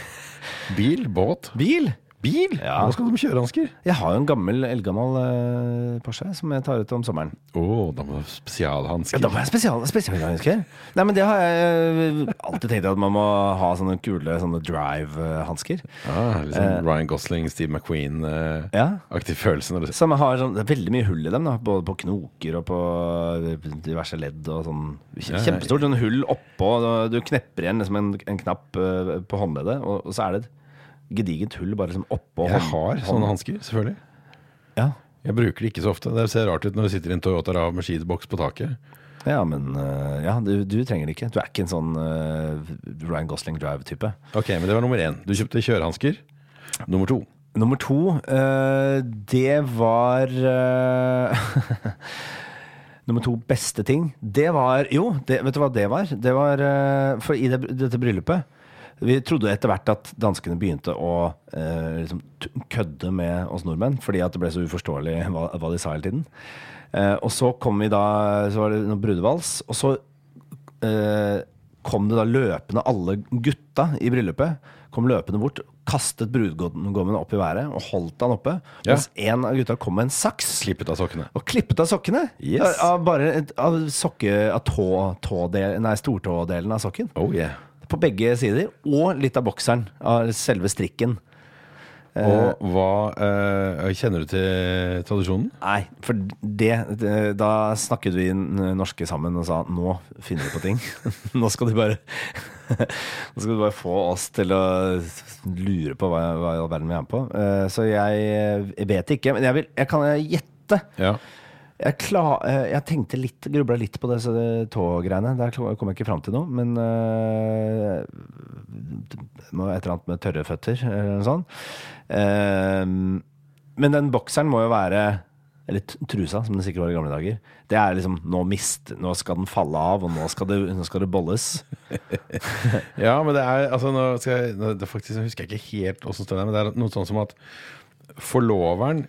Bil? Båt? Bil! Bil? Ja. Hva skal du med kjørehansker? Jeg har jo en gammel, eldgammel eh, Porsche som jeg tar ut om sommeren. Å, da må du ha spesialhansker. Ja, da må jeg ha spesial, spesialhansker. Nei, men det har jeg eh, alltid tenkt at man må ha sånne kule sånne drive-hansker. Ah, liksom Ryan Gosling, Steve McQueen-aktig Ja. følelse. Når du Som har sånn, det er veldig mye hull i dem, da, både på knoker og på diverse ledd. og sånn Ja, ja. Kjempestort sånn hull oppå. og Du knepper igjen liksom en, en knapp eh, på håndleddet, og, og så er det et gedigent hull bare liksom oppå Jeg har sånne hansker, selvfølgelig. Ja. Jeg bruker det ikke så ofte. Det ser rart ut når du sitter i en Toyota Rav med skiboks på taket. Ja, men øh, ja, du, du trenger det ikke. Du er ikke en sånn uh, Ryan Gosling Drive-type. Ok, men det var nummer én. Du kjøpte kjørehansker. Nummer to. Nummer to, uh, det var uh, Nummer to beste ting, det var Jo, det, vet du hva det var? Det var eh, For i det, dette bryllupet Vi trodde etter hvert at danskene begynte å eh, liksom, kødde med oss nordmenn, fordi at det ble så uforståelig hva, hva de sa hele tiden. Eh, og så kom vi da Så var det noen brudevals, og så eh, kom det da løpende alle gutta i bryllupet kom løpende bort, kastet brudgommen opp i været og holdt han oppe. Ja. Mens en av gutta kom med en saks Klippet av sokkene. og klippet av sokkene. Yes. Av bare av sokke, av tå, tådel, nei, stortådelen av sokken. Oh yeah. På begge sider. Og litt av bokseren, av selve strikken. Og hva eh, Kjenner du til tradisjonen? Nei, for det, det Da snakket vi norske sammen og sa nå finner vi på ting. nå skal du bare Nå skal du bare få oss til å lure på hva, hva i all verden vi er med på. Eh, så jeg, jeg vet ikke, men jeg, vil, jeg kan gjette. Ja. Jeg, klar, eh, jeg tenkte litt, grubla litt på disse tågreiene. Der kom jeg ikke fram til noe. Men være et eller annet med tørre føtter, eller noe sånt. Uh, men den bokseren må jo være Eller trusa, som det sikkert var i gamle dager. Det er liksom Nå mist, nå skal den falle av, og nå skal det, nå skal det bolles. Ja, men det er altså nå skal jeg, nå- det faktisk, husker jeg ikke helt åssen det der, men det er noe sånn som at forloveren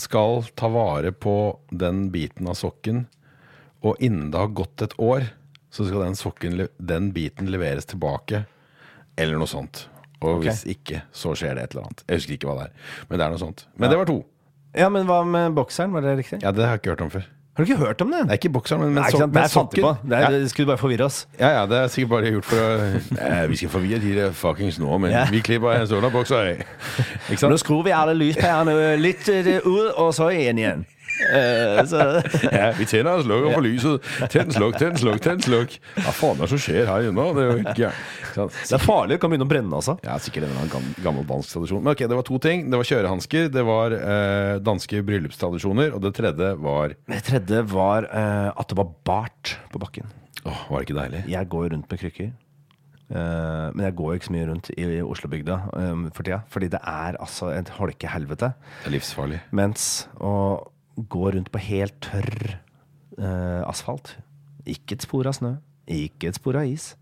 skal ta vare på den biten av sokken, og innen det har gått et år, så skal den sokken, den biten leveres tilbake, eller noe sånt. Og okay. hvis ikke, så skjer det et eller annet. Jeg husker ikke hva det er, men det er noe sånt. Men det var to. Ja, men hva med bokseren? Var det riktig? Ja, det har jeg ikke hørt om før. Har du ikke hørt om det? Nei, ikke bokseren, men, men, Nei, ikke sant? fant på. Det, er, Ja. det skulle bare forvirre oss. Ja, ja, det er sikkert bare gjort for å eh, Vi skal forvirre de der fuckings nå, men Ja. vi klipper en sånn bokser. Ikke Nå skrur vi alle lyspærene litt eh, ut, og så igjen igjen. Eh, så, Ja, vi tenner og slukker for lyset. Tenn, slukk, tenn, slukk, tenn, slukk. Hva faen er det som skjer her inne? Det er jo sant? det er farlig, det kan begynne å brenne altså. Ja, sikkert en gammel dansk tradisjon. Men ok, det var to ting. Det var kjørehansker, det var eh, danske bryllupstradisjoner, og det tredje var Det tredje var eh, at det var bart på bakken. Åh, var det ikke deilig? Jeg går rundt med krykker. Uh, men jeg går jo ikke så mye rundt i, i Oslobygda um, for tida. Fordi det er altså et holkehelvete. Det er livsfarlig. Mens å gå rundt på helt tørr eh, asfalt Ikke et spor av snø, ikke et spor av is.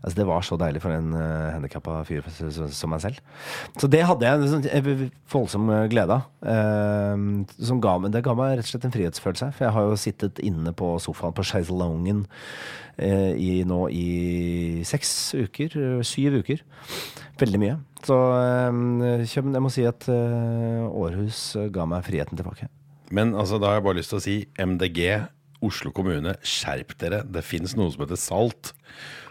Altså Det var så deilig for en uh, handikappa fyr som- meg selv. Så det hadde jeg en sånn, eh, voldsom eh, glede. Eh, ga det ga meg rett og slett en frihetsfølelse. For jeg har jo sittet inne på sofaen på chaiselongen uh, nå i seks uker. eh, Syv uker. Veldig mye. Så uh, jeg må si at eh, Århus eh, ga meg friheten tilbake. Men altså, da har jeg bare lyst til å si MDG, Oslo kommune, skjerp dere. Det fins noe som heter salt.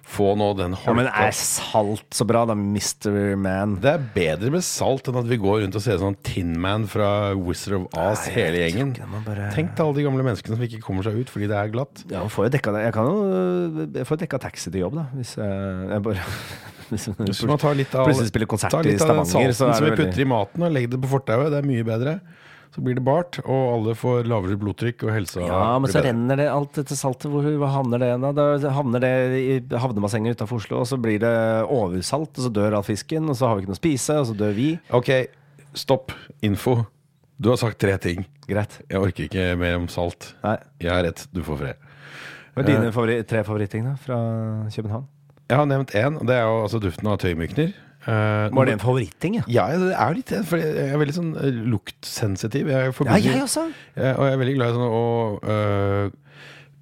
Få nå den Ja, men er salt så bra, da, Mr. Man? Det er bedre med salt enn at vi går rundt og ser sånn Tin Man fra Wizard of Oz, Nei, hele gjengen. det, bare- Tenk til alle de gamle menneskene som ikke kommer seg ut fordi det er glatt. Ja, man får jo dekka det. Jeg kan jo jeg får dekka taxi til jobb, da. Hvis jeg, jeg bare hvis, man tar litt av, Plutselig spiller konsert i Stavanger, så salten veldig som vi putter i maten og legger det på fortauet, det er mye bedre. Så blir det bart, og alle får lavere blodtrykk, og helsa Ja, men så bedre. renner det alt dette saltet. Hvor hva havner det da? Da havner det i havnebassenget utenfor Oslo, og så blir det oversalt, og så dør all fisken, og så har vi ikke noe å spise, og så dør vi. Ok, stopp. Info. Du har sagt tre ting. Greit. Jeg orker ikke mer om salt. Nei. Jeg har rett, du får fred. Hva er dine favori tre favoritting da, fra København? Jeg har nevnt én, og det er jo altså duften av tøymykner. Eh, Var det en favoritting, ja? Ja, det er jo litt. For jeg er veldig sånn eh, luktsensitiv. Jeg Ja, jeg også. Ja, og jeg er veldig glad i sånn å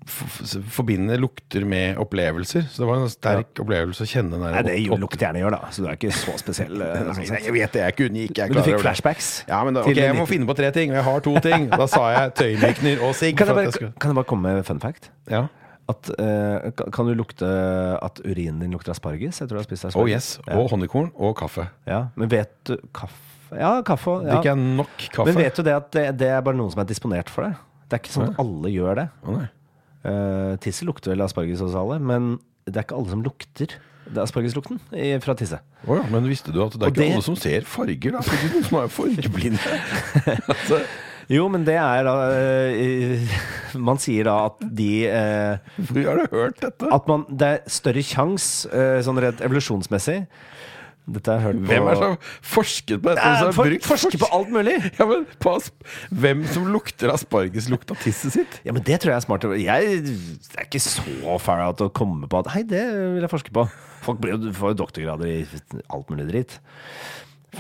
f- forbinde lukter med opplevelser. Så det var en sterk sterk opplevelse å kjenne den der Nei, det opp- luktehjerne gjør, da. Så du er ikke så spesiell. eh, sånn Nei, jeg vet det, jeg er ikke unik. Er Men du fikk flashbacks? Ja, men da, ok, jeg må finne på tre ting, og jeg har to ting. Da sa jeg tøymykner og sigg. Kan jeg, bare, jeg skal- kan jeg bare komme med fun fact? Ja. At, uh, kan- du lukte at urinen din lukter asparges? Jeg tror du har spist asparges. Oh yes. Ja. Og honningkorn og kaffe. Ja, men vet du Kaffe? Ja, kaffe. Ja. Drikker jeg nok kaffe? Men vet du det at det, det er bare noen som er disponert for det? Det er ikke sånn at alle gjør det. Oh. Uh, tisse lukter vel asparges hos alle, men det er ikke alle som lukter det er aspargeslukten fra tisse. Oh ja, men visste du at det er Og ikke det- alle som ser farger, da? Det er ikke noen som er fargeblinde. altså, Jo, men det er eh, Man sier da at de hvor har du hørt dette? At man, det er større sjanse, uh, sånn rett evolusjonsmessig, Dette har jeg hørt på Hvem er det som har forsket på dette? Har for, brukt Forsker på alt mulig! Ja, men på Hvem som lukter asparges, lukta tisset sitt? Ja, men Det tror jeg er smart. Jeg det er ikke så far out å komme på at Hei, det vil jeg forske på. Folk blir får jo doktorgrader i alt mulig dritt.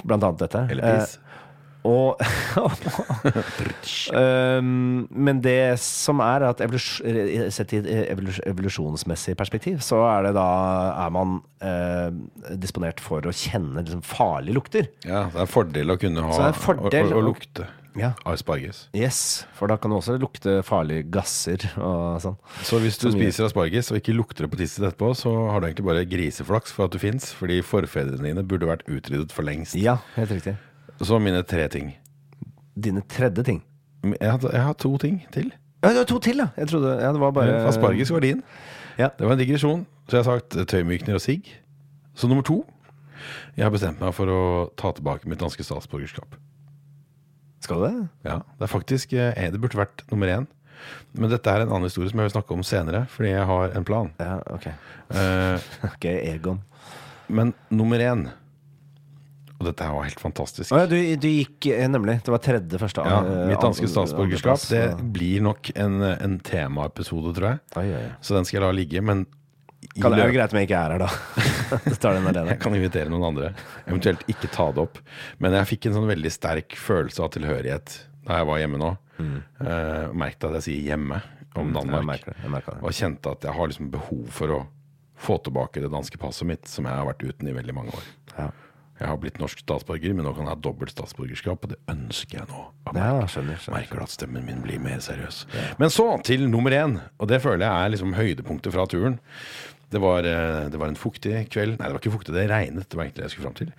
Blant annet dette. Eller piss. Eh, og um, Men det som er at sett i et evolus evolusjonsmessig perspektiv, så er det da er man eh, disponert for å kjenne liksom, farlige lukter. Ja, det er en fordel å kunne ha fordel å, å, å- lukte Ja. asparges. Yes, For da kan du også lukte farlige gasser og sånn. Så hvis du spiser asparges og ikke lukter det på tisset etterpå, så har du egentlig bare griseflaks for at du fins, fordi forfedrene dine burde vært utryddet for lengst. Ja, helt riktig. Så mine tre ting. Dine tredje ting. Jeg har, jeg har to ting til. Ja, det var to til, ja. Jeg trodde ja, det var bare Asparges var din. Ja. Det var en digresjon. Så jeg har sagt tøymykner og sigg. Så nummer to Jeg har bestemt meg for å ta tilbake mitt danske statsborgerskap. Skal du det? Ja, Det er faktisk eh, Det burde vært nummer én. Men dette er en annen historie som jeg vil snakke om senere, fordi jeg har en plan. Ja, ok. uh, Ok, Egon. men nummer én Og dette her var helt fantastisk. Ja, du, du gikk eh, nemlig. Det var tredje første Ja, mitt danske statsborgerskap Det blir nok en, en temaepisode, tror jeg. Oi, oi. Så den skal jeg la ligge. Men Kan det er jo greit om jeg ikke er her, da. Jeg kan invitere noen andre. Eventuelt ikke ta det opp. Men jeg fikk en sånn veldig sterk følelse av tilhørighet da jeg var hjemme nå. Eh, merket at jeg sier 'hjemme' om Danmark. Jeg merker det. Jeg merker det. Og kjente at jeg har liksom behov for å få tilbake det danske passet mitt, som jeg har vært uten i veldig mange år. Ja. Jeg har blitt norsk statsborger, men nå kan jeg ha dobbelt statsborgerskap, og det ønsker jeg nå. Jeg Ja, skjønner, skjønner. merker at stemmen min blir mer seriøs. Men så til nummer én, og det føler jeg er liksom høydepunktet fra turen. Det var, eh, det var en fuktig kveld. Nei, det var ikke fuktig, det regnet. Det var egentlig det jeg skulle fram til.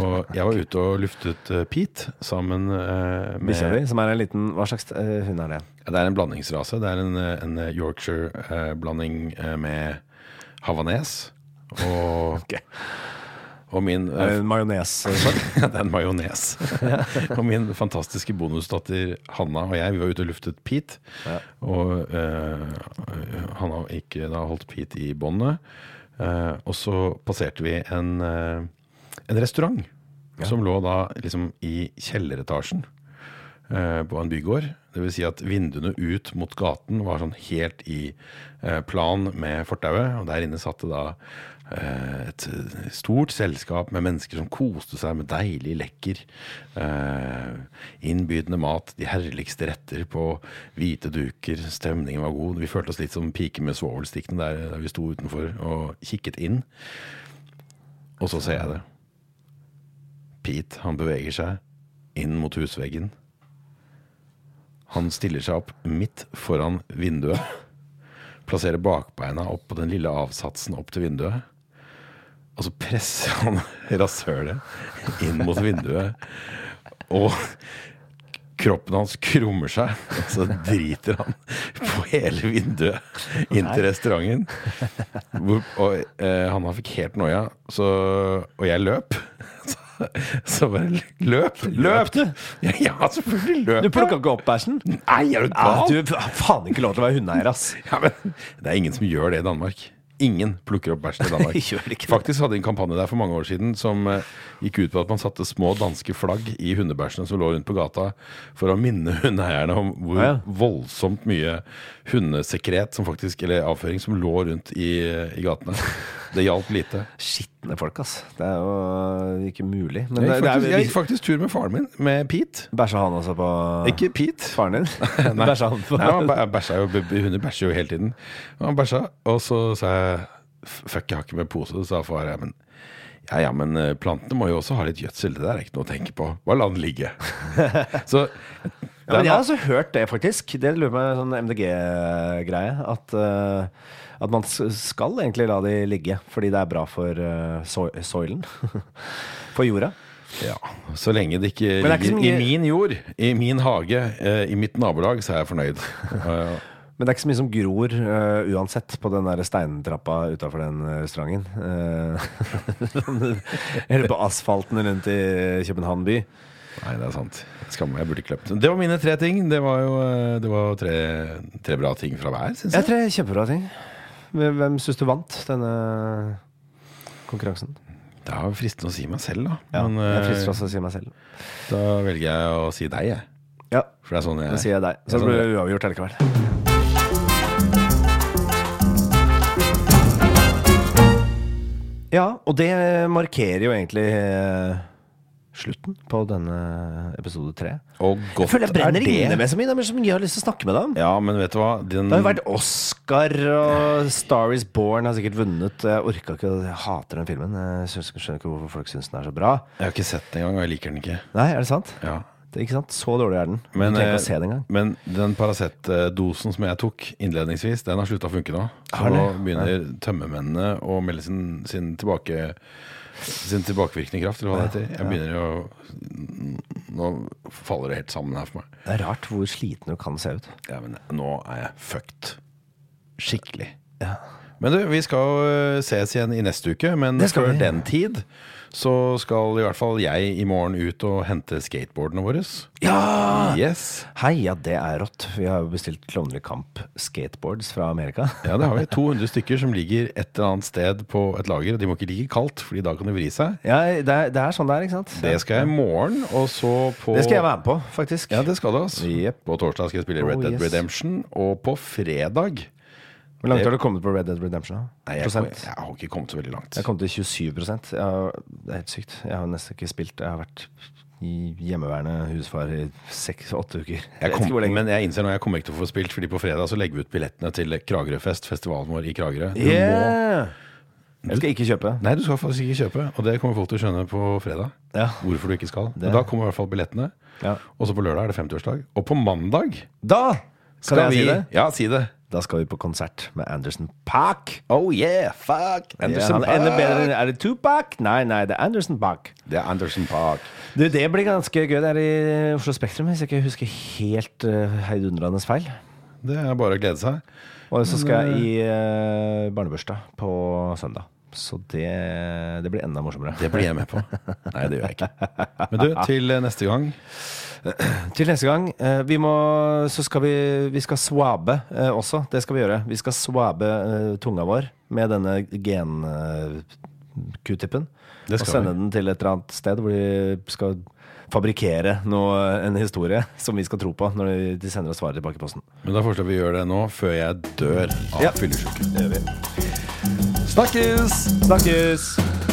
Og jeg var ute og luftet eh, Pete sammen eh, med Bikkja di, som er en liten Hva slags hund er det? Det er en blandingsrase. Det er en, en Yorkshire-blanding med havanes. Og, Ok. Og min det eh, en majones? ja, det er en majones. og min fantastiske bonusdatter Hanna og jeg, vi var ute og luftet Pete. Ja. Og uh, Hanna gikk da holdt Pete i båndet. Uh, og så passerte vi en, uh, en restaurant som lå da liksom i kjelleretasjen eh, på en bygård. Det vil si at vinduene ut mot gaten var sånn helt i eh, plan med fortauet. Og der inne satt det da eh, et stort selskap med mennesker som koste seg med deilig, lekker, eh, innbydende mat. De herligste retter på hvite duker. Stemningen var god. Vi følte oss litt som piker med svovelstikkene der, der vi sto utenfor og kikket inn. Og så ser jeg det. Pete, han beveger seg inn mot husveggen. Han stiller seg opp midt foran vinduet. Plasserer bakbeina opp på den lille avsatsen opp til vinduet. Og så presser han rasshølet inn mot vinduet. Og kroppen hans krummer seg, og så driter han på hele vinduet inn til restauranten. Hvor, og eh, Hanna fikk helt noia, så, og jeg løp. Så, så bare løp. Løp du? Ja, ja selvfølgelig løp Du plukka ikke opp bæsjen? Nei, er du Ja, gal? du har faen ikke lov til å være hundeeier, ass. Ja, men det er ingen som gjør det i Danmark. Ingen plukker opp bæsjen i Danmark. Faktisk hadde de en kampanje der for mange år siden som eh, gikk ut på at man satte små danske flagg i hundebæsjene som lå rundt på gata, for å minne hundeeierne om hvor Ja, ja. voldsomt mye hundesekret som faktisk, eller avføring som lå rundt i, i gatene. Det hjalp lite. Skitne folk, ass. Det er jo ikke mulig. Men Jeg gikk gikk det faktisk, jeg er gikk faktisk tur med faren min, med Pete. Bæsja han også på Ikke Pete. faren din? Nei. Bæsja han på Nei, han bæsja jo, hunder bæsjer jo hele tiden. Han bæsja, og så sa jeg Fuck, jeg har ikke med pose. Så sa far ja, men ja, ja, men eh, plantene må jo også ha litt gjødsel. Det der er ikke noe å tenke på. Bare la den ligge. så Ja, men jeg har altså hørt det, faktisk. Det lurer meg sånn MDG-greie. At, eh, at man skal egentlig la de ligge, fordi det er bra for uh, soilen. for jorda. ja, så lenge det ikke det er ligger mye- i min jord, i min hage, eh, i mitt nabolag, så er jeg fornøyd. Eh, Men det er ikke så mye som gror uh, uansett på den der steintrappa utafor den eh, restauranten. Uh, Eller på asfalten rundt i København by. Nei, det er sant. Skamme, jeg burde kløpt. Det var mine tre ting. Det var jo eh, det var tre, tre bra ting fra hver, syns Jeg jeg. tror kjempebra ting. Hvem syns du vant denne konkurransen? Det er fristende å si meg selv, da. Ja, Men jeg eh, også å si meg selv. da velger jeg å si deg, jeg. Ja, For det er sånn jeg da sier jeg deg. Så det blir det uavgjort allikevel. Ja, og det markerer jo egentlig eh, slutten på denne episode tre. Og Jeg føler jeg brenner er inne med så mye. Det er mye jeg har lyst til å snakke med deg om. Ja, men vet du hva? Den, Det har jo vært Oscar, og Star is Born har sikkert vunnet. Jeg orka ikke, jeg hater den filmen. Jeg skjønner ikke hvorfor folk syns den er så bra. Jeg har ikke sett den engang, og jeg liker den ikke. Nei, er det sant? Ja. Det ikke sant? Så dårlig er den. Men, eh, den men den Paracet-dosen som jeg tok innledningsvis, den har slutta å funke nå. Så nå begynner tømmermennene å melde sin, sin, tilbake, sin tilbakevirkende kraft, eller hva det heter. Jeg begynner jo Nå faller det helt sammen her for meg. Det er rart hvor sliten du kan se ut. Ja, men nå er jeg fucked. Skikkelig. Ja. Men du, vi skal øh, ses igjen i neste uke, men Det skal før vi. den tid så skal i hvert fall jeg i morgen ut og hente skateboardene våre. Ja! Yes. Hei, ja, det er rått. Vi har jo bestilt Klovner kamp skateboards fra Amerika. Ja, det har vi. 200 stykker som ligger et eller annet sted på et lager. Og de må ikke ligge kaldt, Fordi da kan de vri seg. Ja, det er, det er sånn det er, ikke sant? Det skal jeg i morgen, og så på Det skal jeg være med på, faktisk. Ja, det skal du, altså. Yep. På torsdag skal jeg spille Oh, Red Dead yes. Redemption, og på fredag Hvor langt har du kommet på Red Dead Redemption? Nei, jeg, jeg, jeg har ikke kommet så veldig langt. Jeg kom til 27 jeg har, Det er helt sykt. Jeg har nesten ikke spilt. Jeg har vært i hjemmeværende husfar i seks-åtte uker. Jeg kom, men jeg innser nå jeg kommer ikke til å få spilt, Fordi på fredag så legger vi ut billettene til Kragerøfest, festivalen vår i Kragerø. Du må, Yeah! Skal ikke kjøpe. nei, du skal faktisk ikke kjøpe, og det kommer folk til å skjønne på fredag. Ja. Hvorfor du ikke skal. Det- Men da kommer i hvert fall billettene. Ja. Og så på lørdag er det 50-årsdag. Og på mandag Da skal, jeg vi si det. Ja, si det. Da skal vi på konsert med Anderson Park. Oh yeah, fuck! Anderson yeah, ender bedre enn Er det Tupac? Nei, nei, det er Anderson Park. Det er Anderson Pack. Du, det blir ganske gøy. Det er i Oslo Spektrum, hvis jeg ikke husker helt uh, heidundrende feil. Det er bare å glede seg. Og så skal jeg i uh, barnebursdag på søndag. Så det, det blir enda morsommere. Det blir jeg med på. Nei, det gjør jeg ikke. Men du, til neste gang Til neste gang, eh, vi må, så skal vi, vi skal swabe eh, også. Det skal vi gjøre. Vi skal swabe eh, tunga vår med denne gen-q-tippen. Og sende vi. den til et eller annet sted hvor de skal fabrikkere noe, en historie som vi skal tro på når de- de sender oss svaret tilbake i posten. Men da foreslår vi å gjøre det nå, før jeg dør av Ja. fyllesyke. Snakkes! Snakkes!